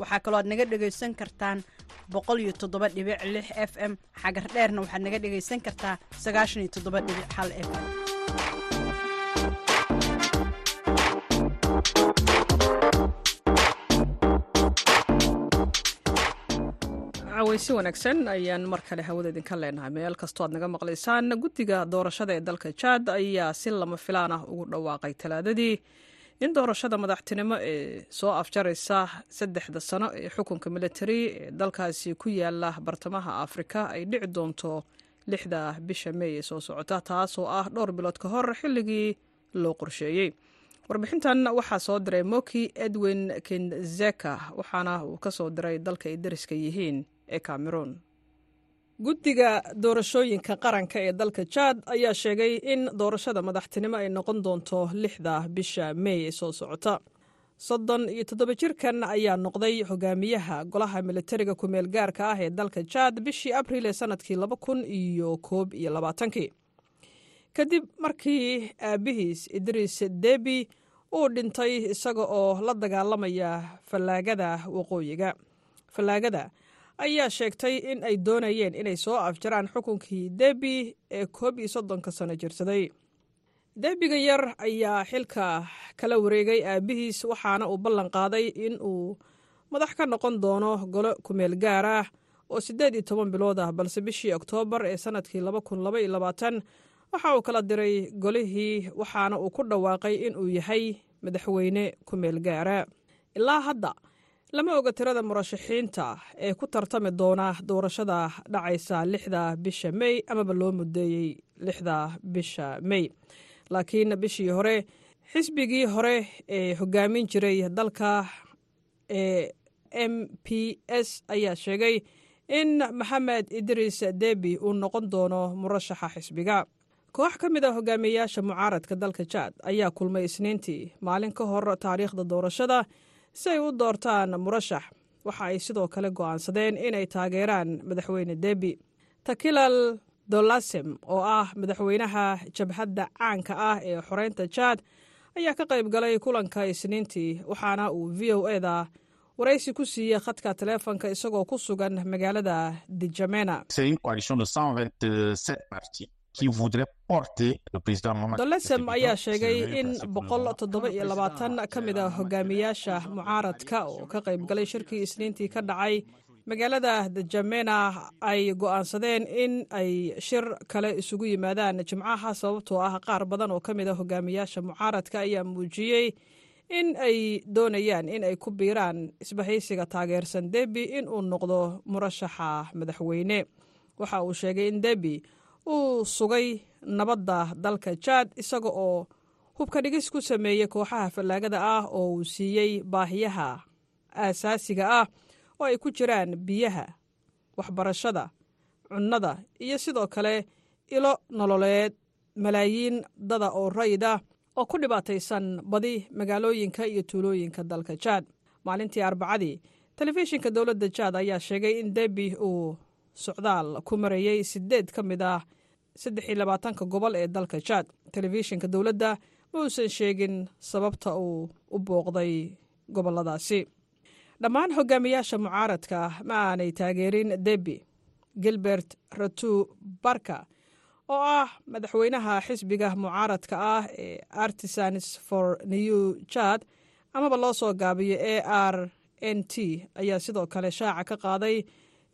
[SPEAKER 15] waxaa kaloo aad naga dhegaysan kartaan f m. Xagar dheerna waxaad naga dhegaysan kartaa f m.
[SPEAKER 1] Caweysi wanaagsan ayaan mar kale hawada idinka leenahay. Meel kastoo aad naga maqlaysaan guddiga doorashada ee dalka jaad ayaa si lama filaan ah ugu dhawaaqay talaadadii in doorashada madaxtinimo ee soo afjaraysa saddexda sano ee xukunka militari ee dalkaasi ku yaalla bartamaha afrika ay dhici doonto lixda bisha meey ee soo socota taasoo ah dhowr bilood ka hor xilligii loo qorsheeyey. Warbixintan waxaa soo diray moki edwin kinzeka waxaana uu ka soo diray dalka ay dariska yihiin ee cameroon guddiga doorashooyinka qaranka ee dalka jaad ayaa sheegay in doorashada madaxtinimo ay noqon doonto lixda bisha meey ee soo socota. Soddon iyo toddoba jirkan ayaa noqday hogaamiyaha golaha militariga kumeel gaarka ah ee dalka jaad bishii abriil ee sannadkii laba kun iyo koob iyo labaatankii. Kadib markii aabbihiis idriis debi uu dhintay isaga oo la dagaalamaya fallaagada waqooyiga. Fallaagada ayaa sheegtay in ay doonayeen inay soo afjaraan xukunkii debi ee koob iyo soddonka sano jirsaday. Debiga yar ayaa xilka kala wareegay aabbihiis waxaana uu ballan qaaday in uu madax ka noqon doono golo kumeel gaar ah oo siddeed iyo toban bilood ah balse bishii oktoobar ee sannadkii laba kun laba iyo labaatan waxa uu kala diray golihii waxaana uu ku dhawaaqay inuu yahay madaxweyne kumeel gaara. Ilaa hadda lama oga tirada murashaxiinta ee ku tartami doona doorashada dhacaysa lixda bisha mey amaba loo mudeeyey lixda bisha mey laakiin bishii hore xisbigii hore ee hogaamin jiray dalka ee m p s ayaa sheegay in maxamed idriis debi uu noqon doono murashaxa xisbiga. Koox ka mid a hogaamiyeyaasha mucaaradka dalka jaad ayaa kulmay isniintii. Maalin ka hor taariikhda doorashada si ay u doortaan murashax waxa ay sidoo kale go'aansadeen inay taageeraan madaxweyne debi takilal dolasem oo ah madaxweynaha jabhadda caanka ah ee xoreynta jaad ayaa ka qayb galay kulanka isniintii waxaana uu v o eda waraysi ku siiyey khadka taleefonka isagoo ku sugan magaalada dijamena dolesem ayaa sheegay in boqol toddoba iyo labaatan ka mid a hogaamiyaasha mucaaradka oo ka qayb galay shirkii isniintii ka dhacay. Magaalada dajamena ay go'aansadeen in ay shir kale isugu yimaadaan jimcaha sababtoo ah qaar badan oo ka mid a hogaamiyaasha mucaaradka ayaa muujiyey in ay doonayaan in ay ku biiraan isbahaysiga taageersan debi in uu noqdo murashaxa madaxweyne. Waxa uu sheegay in debi uu sugay nabadda dalka jaad isaga oo hubka dhigis ku sameeyey kooxaha fallaagada ah oo uu siiyey baahiyaha aasaasiga ah oo ay ku jiraan biyaha waxbarashada cunnada iyo sidoo kale ilo nololeed malaayiin dada oo rayda oo ku dhibaataysan badi magaalooyinka iyo tuulooyinka dalka jaad maalintii arbacadii telefishinka dowladda jaad ayaa sheegay in debi uu socdaal ku marayey sideed ka mid ah saddex iyo labaatanka gobol ee dalka jaad telefishinka dowladda ma uusan sheegin sababta uu u booqday goboladaasi dhammaan hogaamiyaasha mucaaradka ma aanay taageerin debi gilbert ratu barka oo ah madaxweynaha xisbiga mucaaradka ah ee artisans for new jad amaba loo soo gaabiyo a r n t ayaa sidoo kale shaaca ka qaaday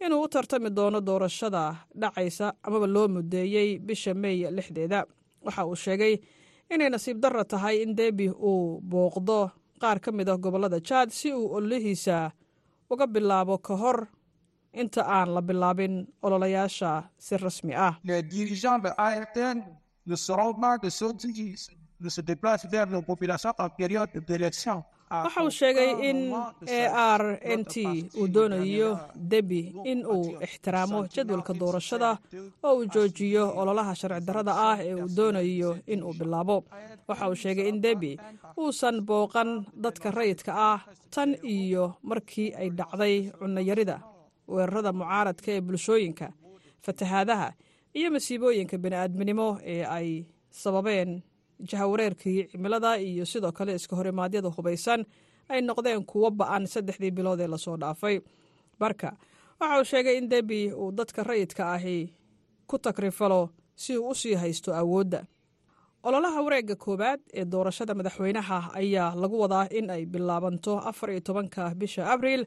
[SPEAKER 1] inuu u tartami doono doorashada dhacaysa amaba loo mudeeyey bisha mey lixdeeda. Waxa uu sheegay inay nasiib darra tahay in debi uu booqdo. Qaar ka mid ah gobollada jaad si uu ololihiisa uga bilaabo ka hor inta aan la bilaabin ololayaasha si rasmi ah waxa uu sheegay in a r n t uu doonayo debi in uu ixtiraamo jadwalka doorashada oo uu joojiyo ololaha sharci darrada ah ee uu doonayo in uu bilaabo. Waxa uu sheegay in debi uusan booqan dadka rayidka ah tan iyo markii ay dhacday cunayarida weerarada mucaaradka ee bulshooyinka fatahaadaha iyo masiibooyinka bini'aadminimo ee ay sababeen jahawareerkii cimilada iyo sidoo kale iska horimaadyada hubaysan ay noqdeen kuwo ba'an saddexdii bilood ee la soo dhaafay. Barka waxa uu sheegay in debi uu dadka rayidka ahi ku takrifalo si uu u sii haysto awoodda. Ololaha wareegga koowaad ee doorashada madaxweynaha ayaa lagu wadaa in ay bilaabanto afar iyo tobanka bisha abriil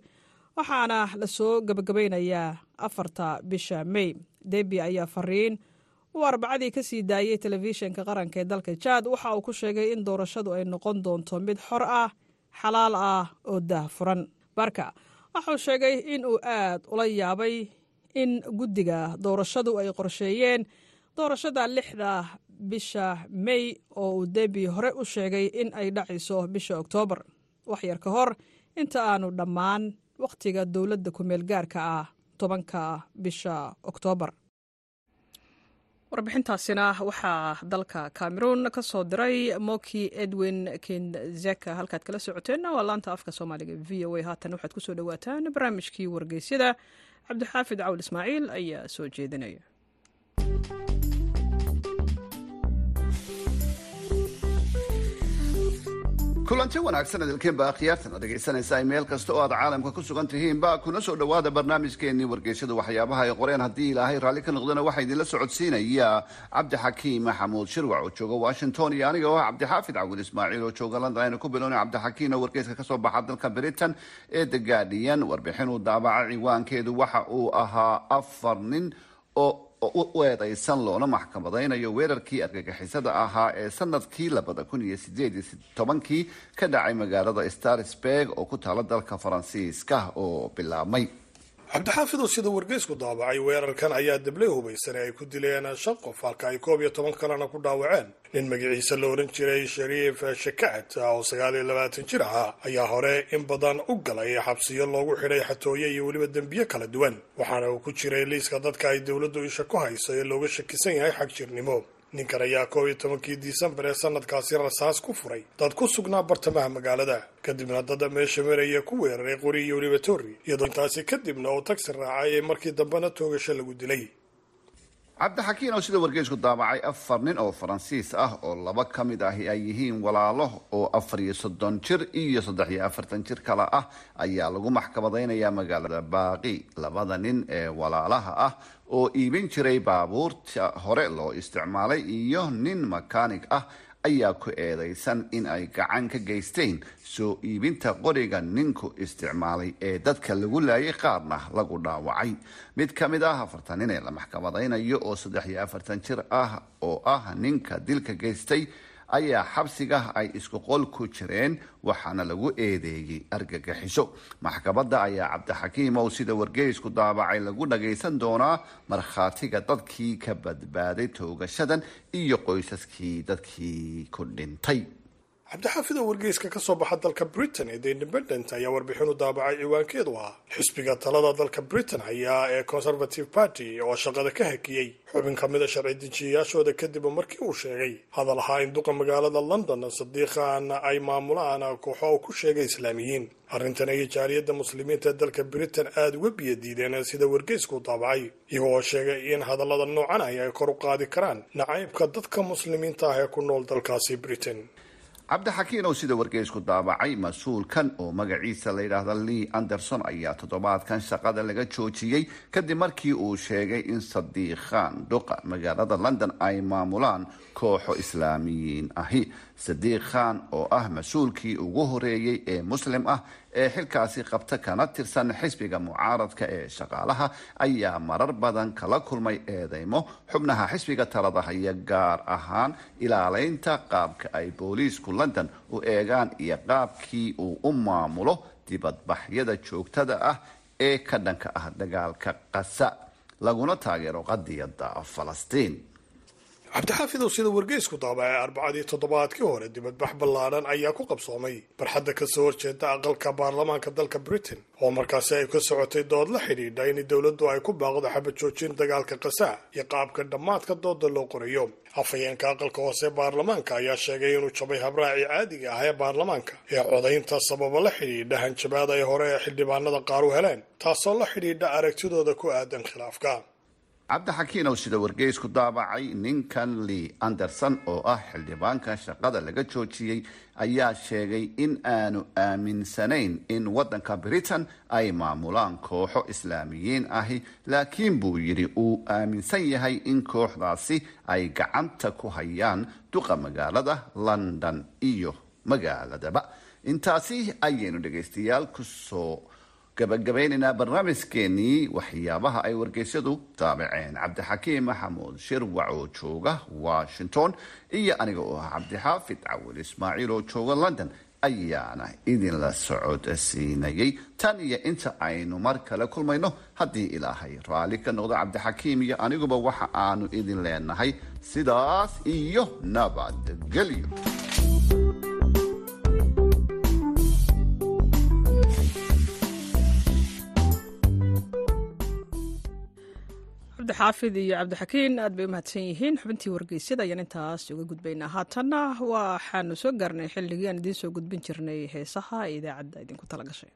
[SPEAKER 1] waxaana la soo gebagabaynayaa afarta bisha mey debi ayaa fariin uu arbacadii ka sii daayey telefishinka qaranka ee dalka jaad waxa uu ku sheegay in doorashadu ay noqon doonto mid xor ah xalaal ah oo daahfuran. Barka waxauu sheegay in uu aad ula yaabay in guddiga doorashadu ay qorsheeyeen. Doorashada lixda bisha mey oo uu debi hore u sheegay in ay dhacayso bisha oktoobar waxyar ka hor inta aanu dhammaan wakhtiga dowladda ku-meel gaarka ah tobanka bisha oktoobar warbixintaasina waxaa dalka cameroon ka soo diray moki edwin kinzeka halkaad kala socoteenna waa laanta afka soomaaliga v o a. Haatan waxaad ku soo dhowaataan barnaamijkii wargeysyada. Cabdixaafid cawl ismaaciil ayaa soo jeedinaya
[SPEAKER 17] kulanti wanaagsan idilkiinba khiyaartan oo dhegaysanaysaa meel kasta oo aad caalamka ku sugan tihiinba kuna soo dhowaada barnaamijkeennii wargeysyada waxyaabaha ay qoreen haddii ilaahay raalli ka noqdana waxaa idinla socodsiinaya cabdixakiim maxamuud shirwac oo jooga washington iyo aniga oo ah cabdixaafid cawil ismaaciil oo jooga london. Aynu ku bilowna cabdixakiim oo wargeyska ka soo baxa dalka britain ee the guardian warbixin uu daabaca ciwaankeedu waxa uu ahaa afar nin oo u eedaysan loona maxkamadaynayo weerarkii argagixisada ahaa ee sannadkii labada kun iyo sideed iyo tobankii ka dhacay magaalada starsberg oo ku taala dalka faransiiska oo bilaabmay
[SPEAKER 14] cabdixaafidow sida wargeysku daabacay weerarkan ayaa dabley hubaysan ee ay ku dileen shan qof halka ay koob iyo toban kalena ku dhaawaceen. Nin magaciisa la ohan jiray shariif shakacat oo sagaal iyo labaatan jir ahaa ayaa hore in badan u galay xabsiyo loogu xidhay xatooye iyo weliba dembiye kala duwan. Waxaana uu ku jiray liiska dadka ay dowladdu isha ku hayso ee looga shakisan yahay xag jirnimo ninkan ayaa koob iyo tobankii disembar ee sanadkaasi rasaas ku furay. Dad ku sugnaa bartamaha magaalada. Kadibna dada meesha maraya ku weeraray qori iyo weliba torri iyadoo intaasi kadibna uu tagsi raacay ee markii dambena toogasho lagu dilay
[SPEAKER 17] cabdixakiin oo sida wargeysku daabacay afar nin oo faransiis ah oo laba ka mid ahi ay yihiin walaalo oo afar iyo soddon jir iyo saddex iyo afartan jir kale ah ayaa lagu maxkamadaynayaa magaalada baaqi. Labada nin ee walaalaha ah oo iibin jiray baabuurta hore loo isticmaalay iyo nin makaanig ah ayaa ku eedaysan in ay gacan ka geysteen soo iibinta qoriga ninku isticmaalay ee dadka lagu laayay qaarna lagu dhaawacay. Mid ka mid ah afartan nin ee la maxkamadaynayo oo saddex iyo afartan jir ah oo ah ninka dilka geystay ayaa xabsiga ay isku qol ku jireen waxaana lagu eedeeyey argagixiso maxkamadda ayaa cabdixakiim ow sida wargeysku daabacay lagu dhagaysan doonaa markhaatiga dadkii ka badbaaday toogashadan iyo qoysaskii dadkii ku dhintay
[SPEAKER 14] cabdixaafid oo wargeyska ka soo baxa dalka britain ee the independent ayaa warbixin u daabacay ciwaankeedu ahaa xisbiga talada dalka britain ayaa ee conservative party oo shaqada ka hakiyey. Xubin ka mida sharci dejiyayaashooda kadib markii uu sheegay hadal ahaa in duqa magaalada london sadiiqan ay maamulaan kooxo uu ku sheegay islaamiyiin. Arrintan ayay jaaliyadda muslimiinta dalka britain aada uga biyo diideen sida wargeysku daabacay iyagoo sheegay in hadallada noocan ah ay kor u qaadi karaan nacaybka dadka muslimiinta ah ee ku nool dalkaasi britain
[SPEAKER 17] cabdixakiin oo sida wargeysku daabacay mas'uulkan oo magaciisa la yidhaahda lee anderson ayaa toddobaadkan shaqada laga joojiyey kadib markii uu sheegay in sadiiqan duqa magaalada london ay maamulaan kooxo islaamiyiin ahi sadiiq khan oo ah mas'uulkii ugu horeeyey ee muslim ah ee xilkaasi qabta kana tirsan xisbiga mucaaradka ee shaqaalaha ayaa marar badan kala kulmay eedeymo xubnaha xisbiga talada haya gaar ahaan ilaaleynta qaabka ay booliisku london u eegaan iyo qaabkii uu u maamulo dibadbaxyada joogtada ah ee ka dhanka ah dagaalka qasa laguna taageero qadiyada falastiin
[SPEAKER 14] cabdixaafidow sida wargeysku daabacay arbacadii toddobaadkii hore dibadbax ballaadhan ayaa ku qabsoomay barxadda ka soo horjeeda aqalka baarlamaanka dalka britain oo markaasi ay ka socotay dood la xidhiidha in dowladdu ay ku baaqdo xabad joojin dagaalka qasaa iyo qaabka dhammaadka dooda loo qorayo afhayeenka aqalka hoose baarlamaanka ayaa sheegay inuu jabay habraacii caadiga ah ee baarlamaanka ee codaynta sababo la xidhiidha hanjabaad ay hore ee xildhibaanada qaar u heleen taasoo la xidhiidha aragtidooda ku aadan khilaafka
[SPEAKER 17] cabdixakiin oo sida wargeysku daabacay ninkan lee anderson oo ah xildhibaanka shaqada laga joojiyey ayaa sheegay in aanu aaminsanayn in waddanka britain ay maamulaan kooxo islaamiyiin ahi laakiin buu yidhi uu aaminsan yahay in kooxdaasi ay gacanta ku hayaan duqa magaalada london iyo magaaladaba. Intaasi ayaynu dhegaystayaal ku soo gabagabaynaynaa barnaamijkeenii waxyaabaha ay wargeysyadu daabaceen cabdixakiim maxamuud shirwac oo jooga washington iyo aniga oo ah cabdixaafid cawil ismaaciil oo jooga london ayaana idinla socodsiinayay. Tan iyo inta aynu mar kale kulmayno haddii ilaahay raalli ka noqdo cabdixakiim iyo aniguba waxa aanu idin leenahay sidaas iyo nabadgelyo
[SPEAKER 18] cabdixaafid iyo cabdixakiin aad bay u mahadsan yihiin xubintii wargeysyada ayaan intaas uga gudbaynaa. Haatanna waxaanu soo gaarnay xilligii aan idiin soo gudbin jirnay heesaha ee idaacadda idinku tala gashay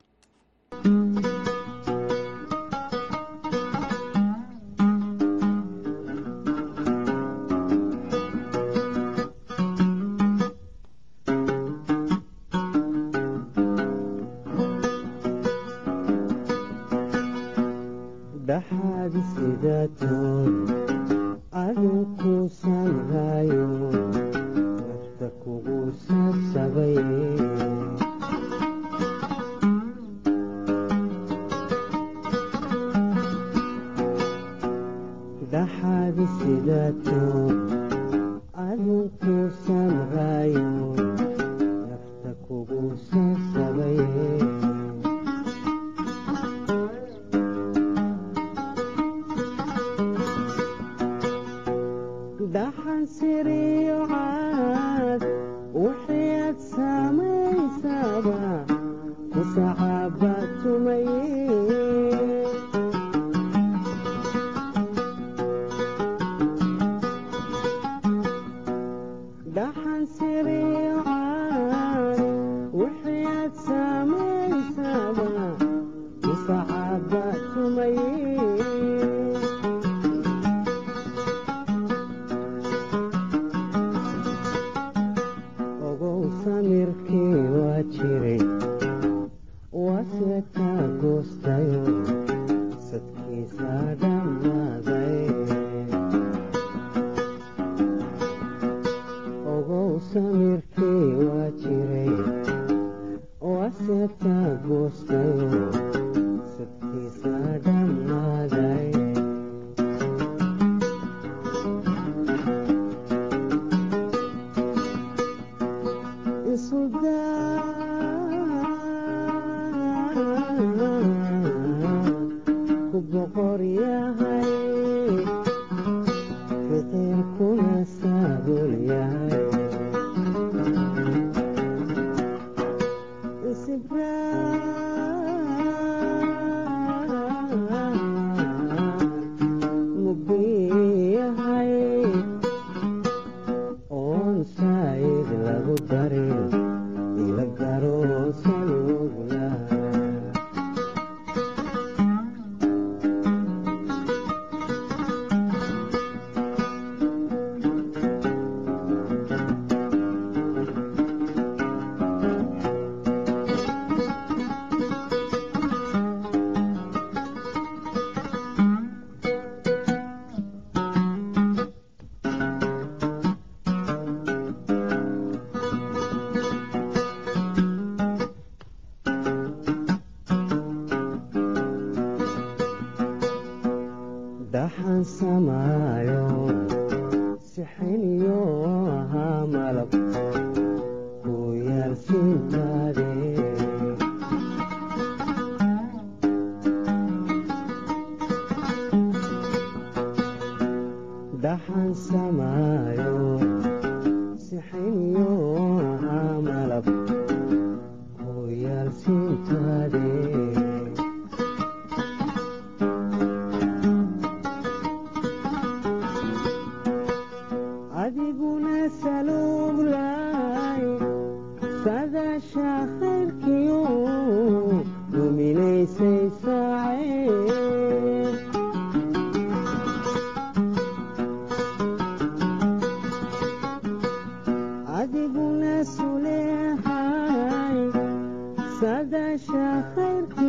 [SPEAKER 18] hadaasha khayrka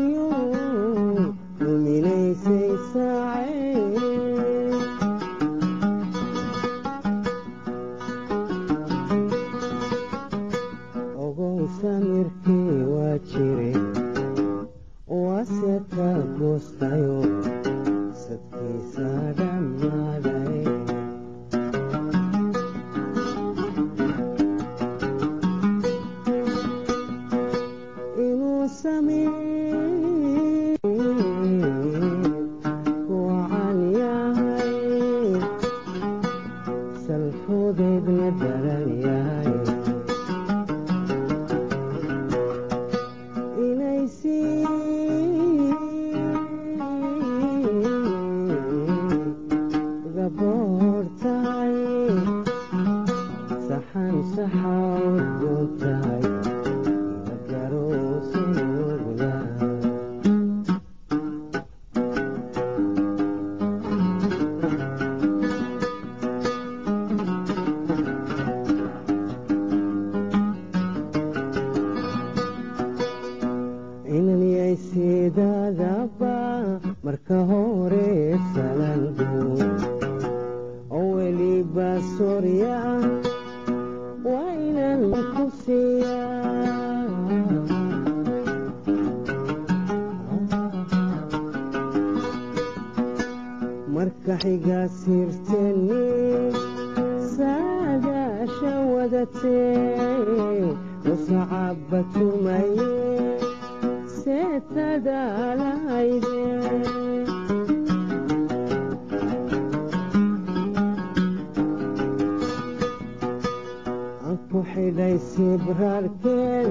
[SPEAKER 18] faa'iidaysi bararkeen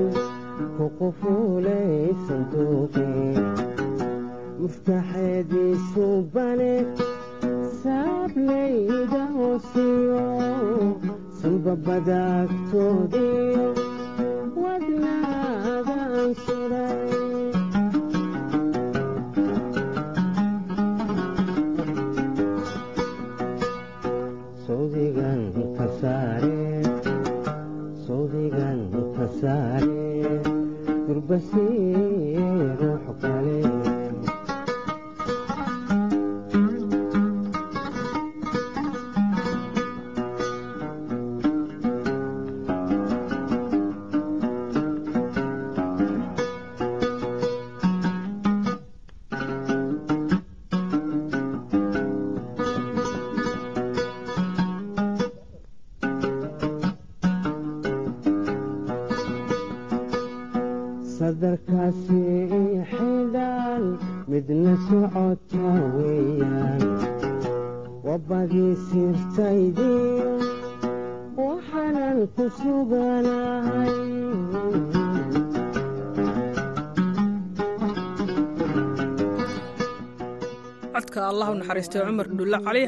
[SPEAKER 18] ku qufulay sanduuqii muftaxeediisuu bane saablayda hoosiyo sulbabadaagtoodiyo wadnaada anshuray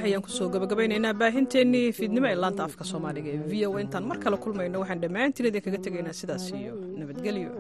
[SPEAKER 18] warbixinah ayaan ku
[SPEAKER 1] soo gabagabaynaynaa baahinteennii fiidnimo ee laanta afka soomaaliga ee v o intaan mar kale kulmayno waxaan dhammaantiin idin kaga tegaynaa sidaas iyo nabadgelyo.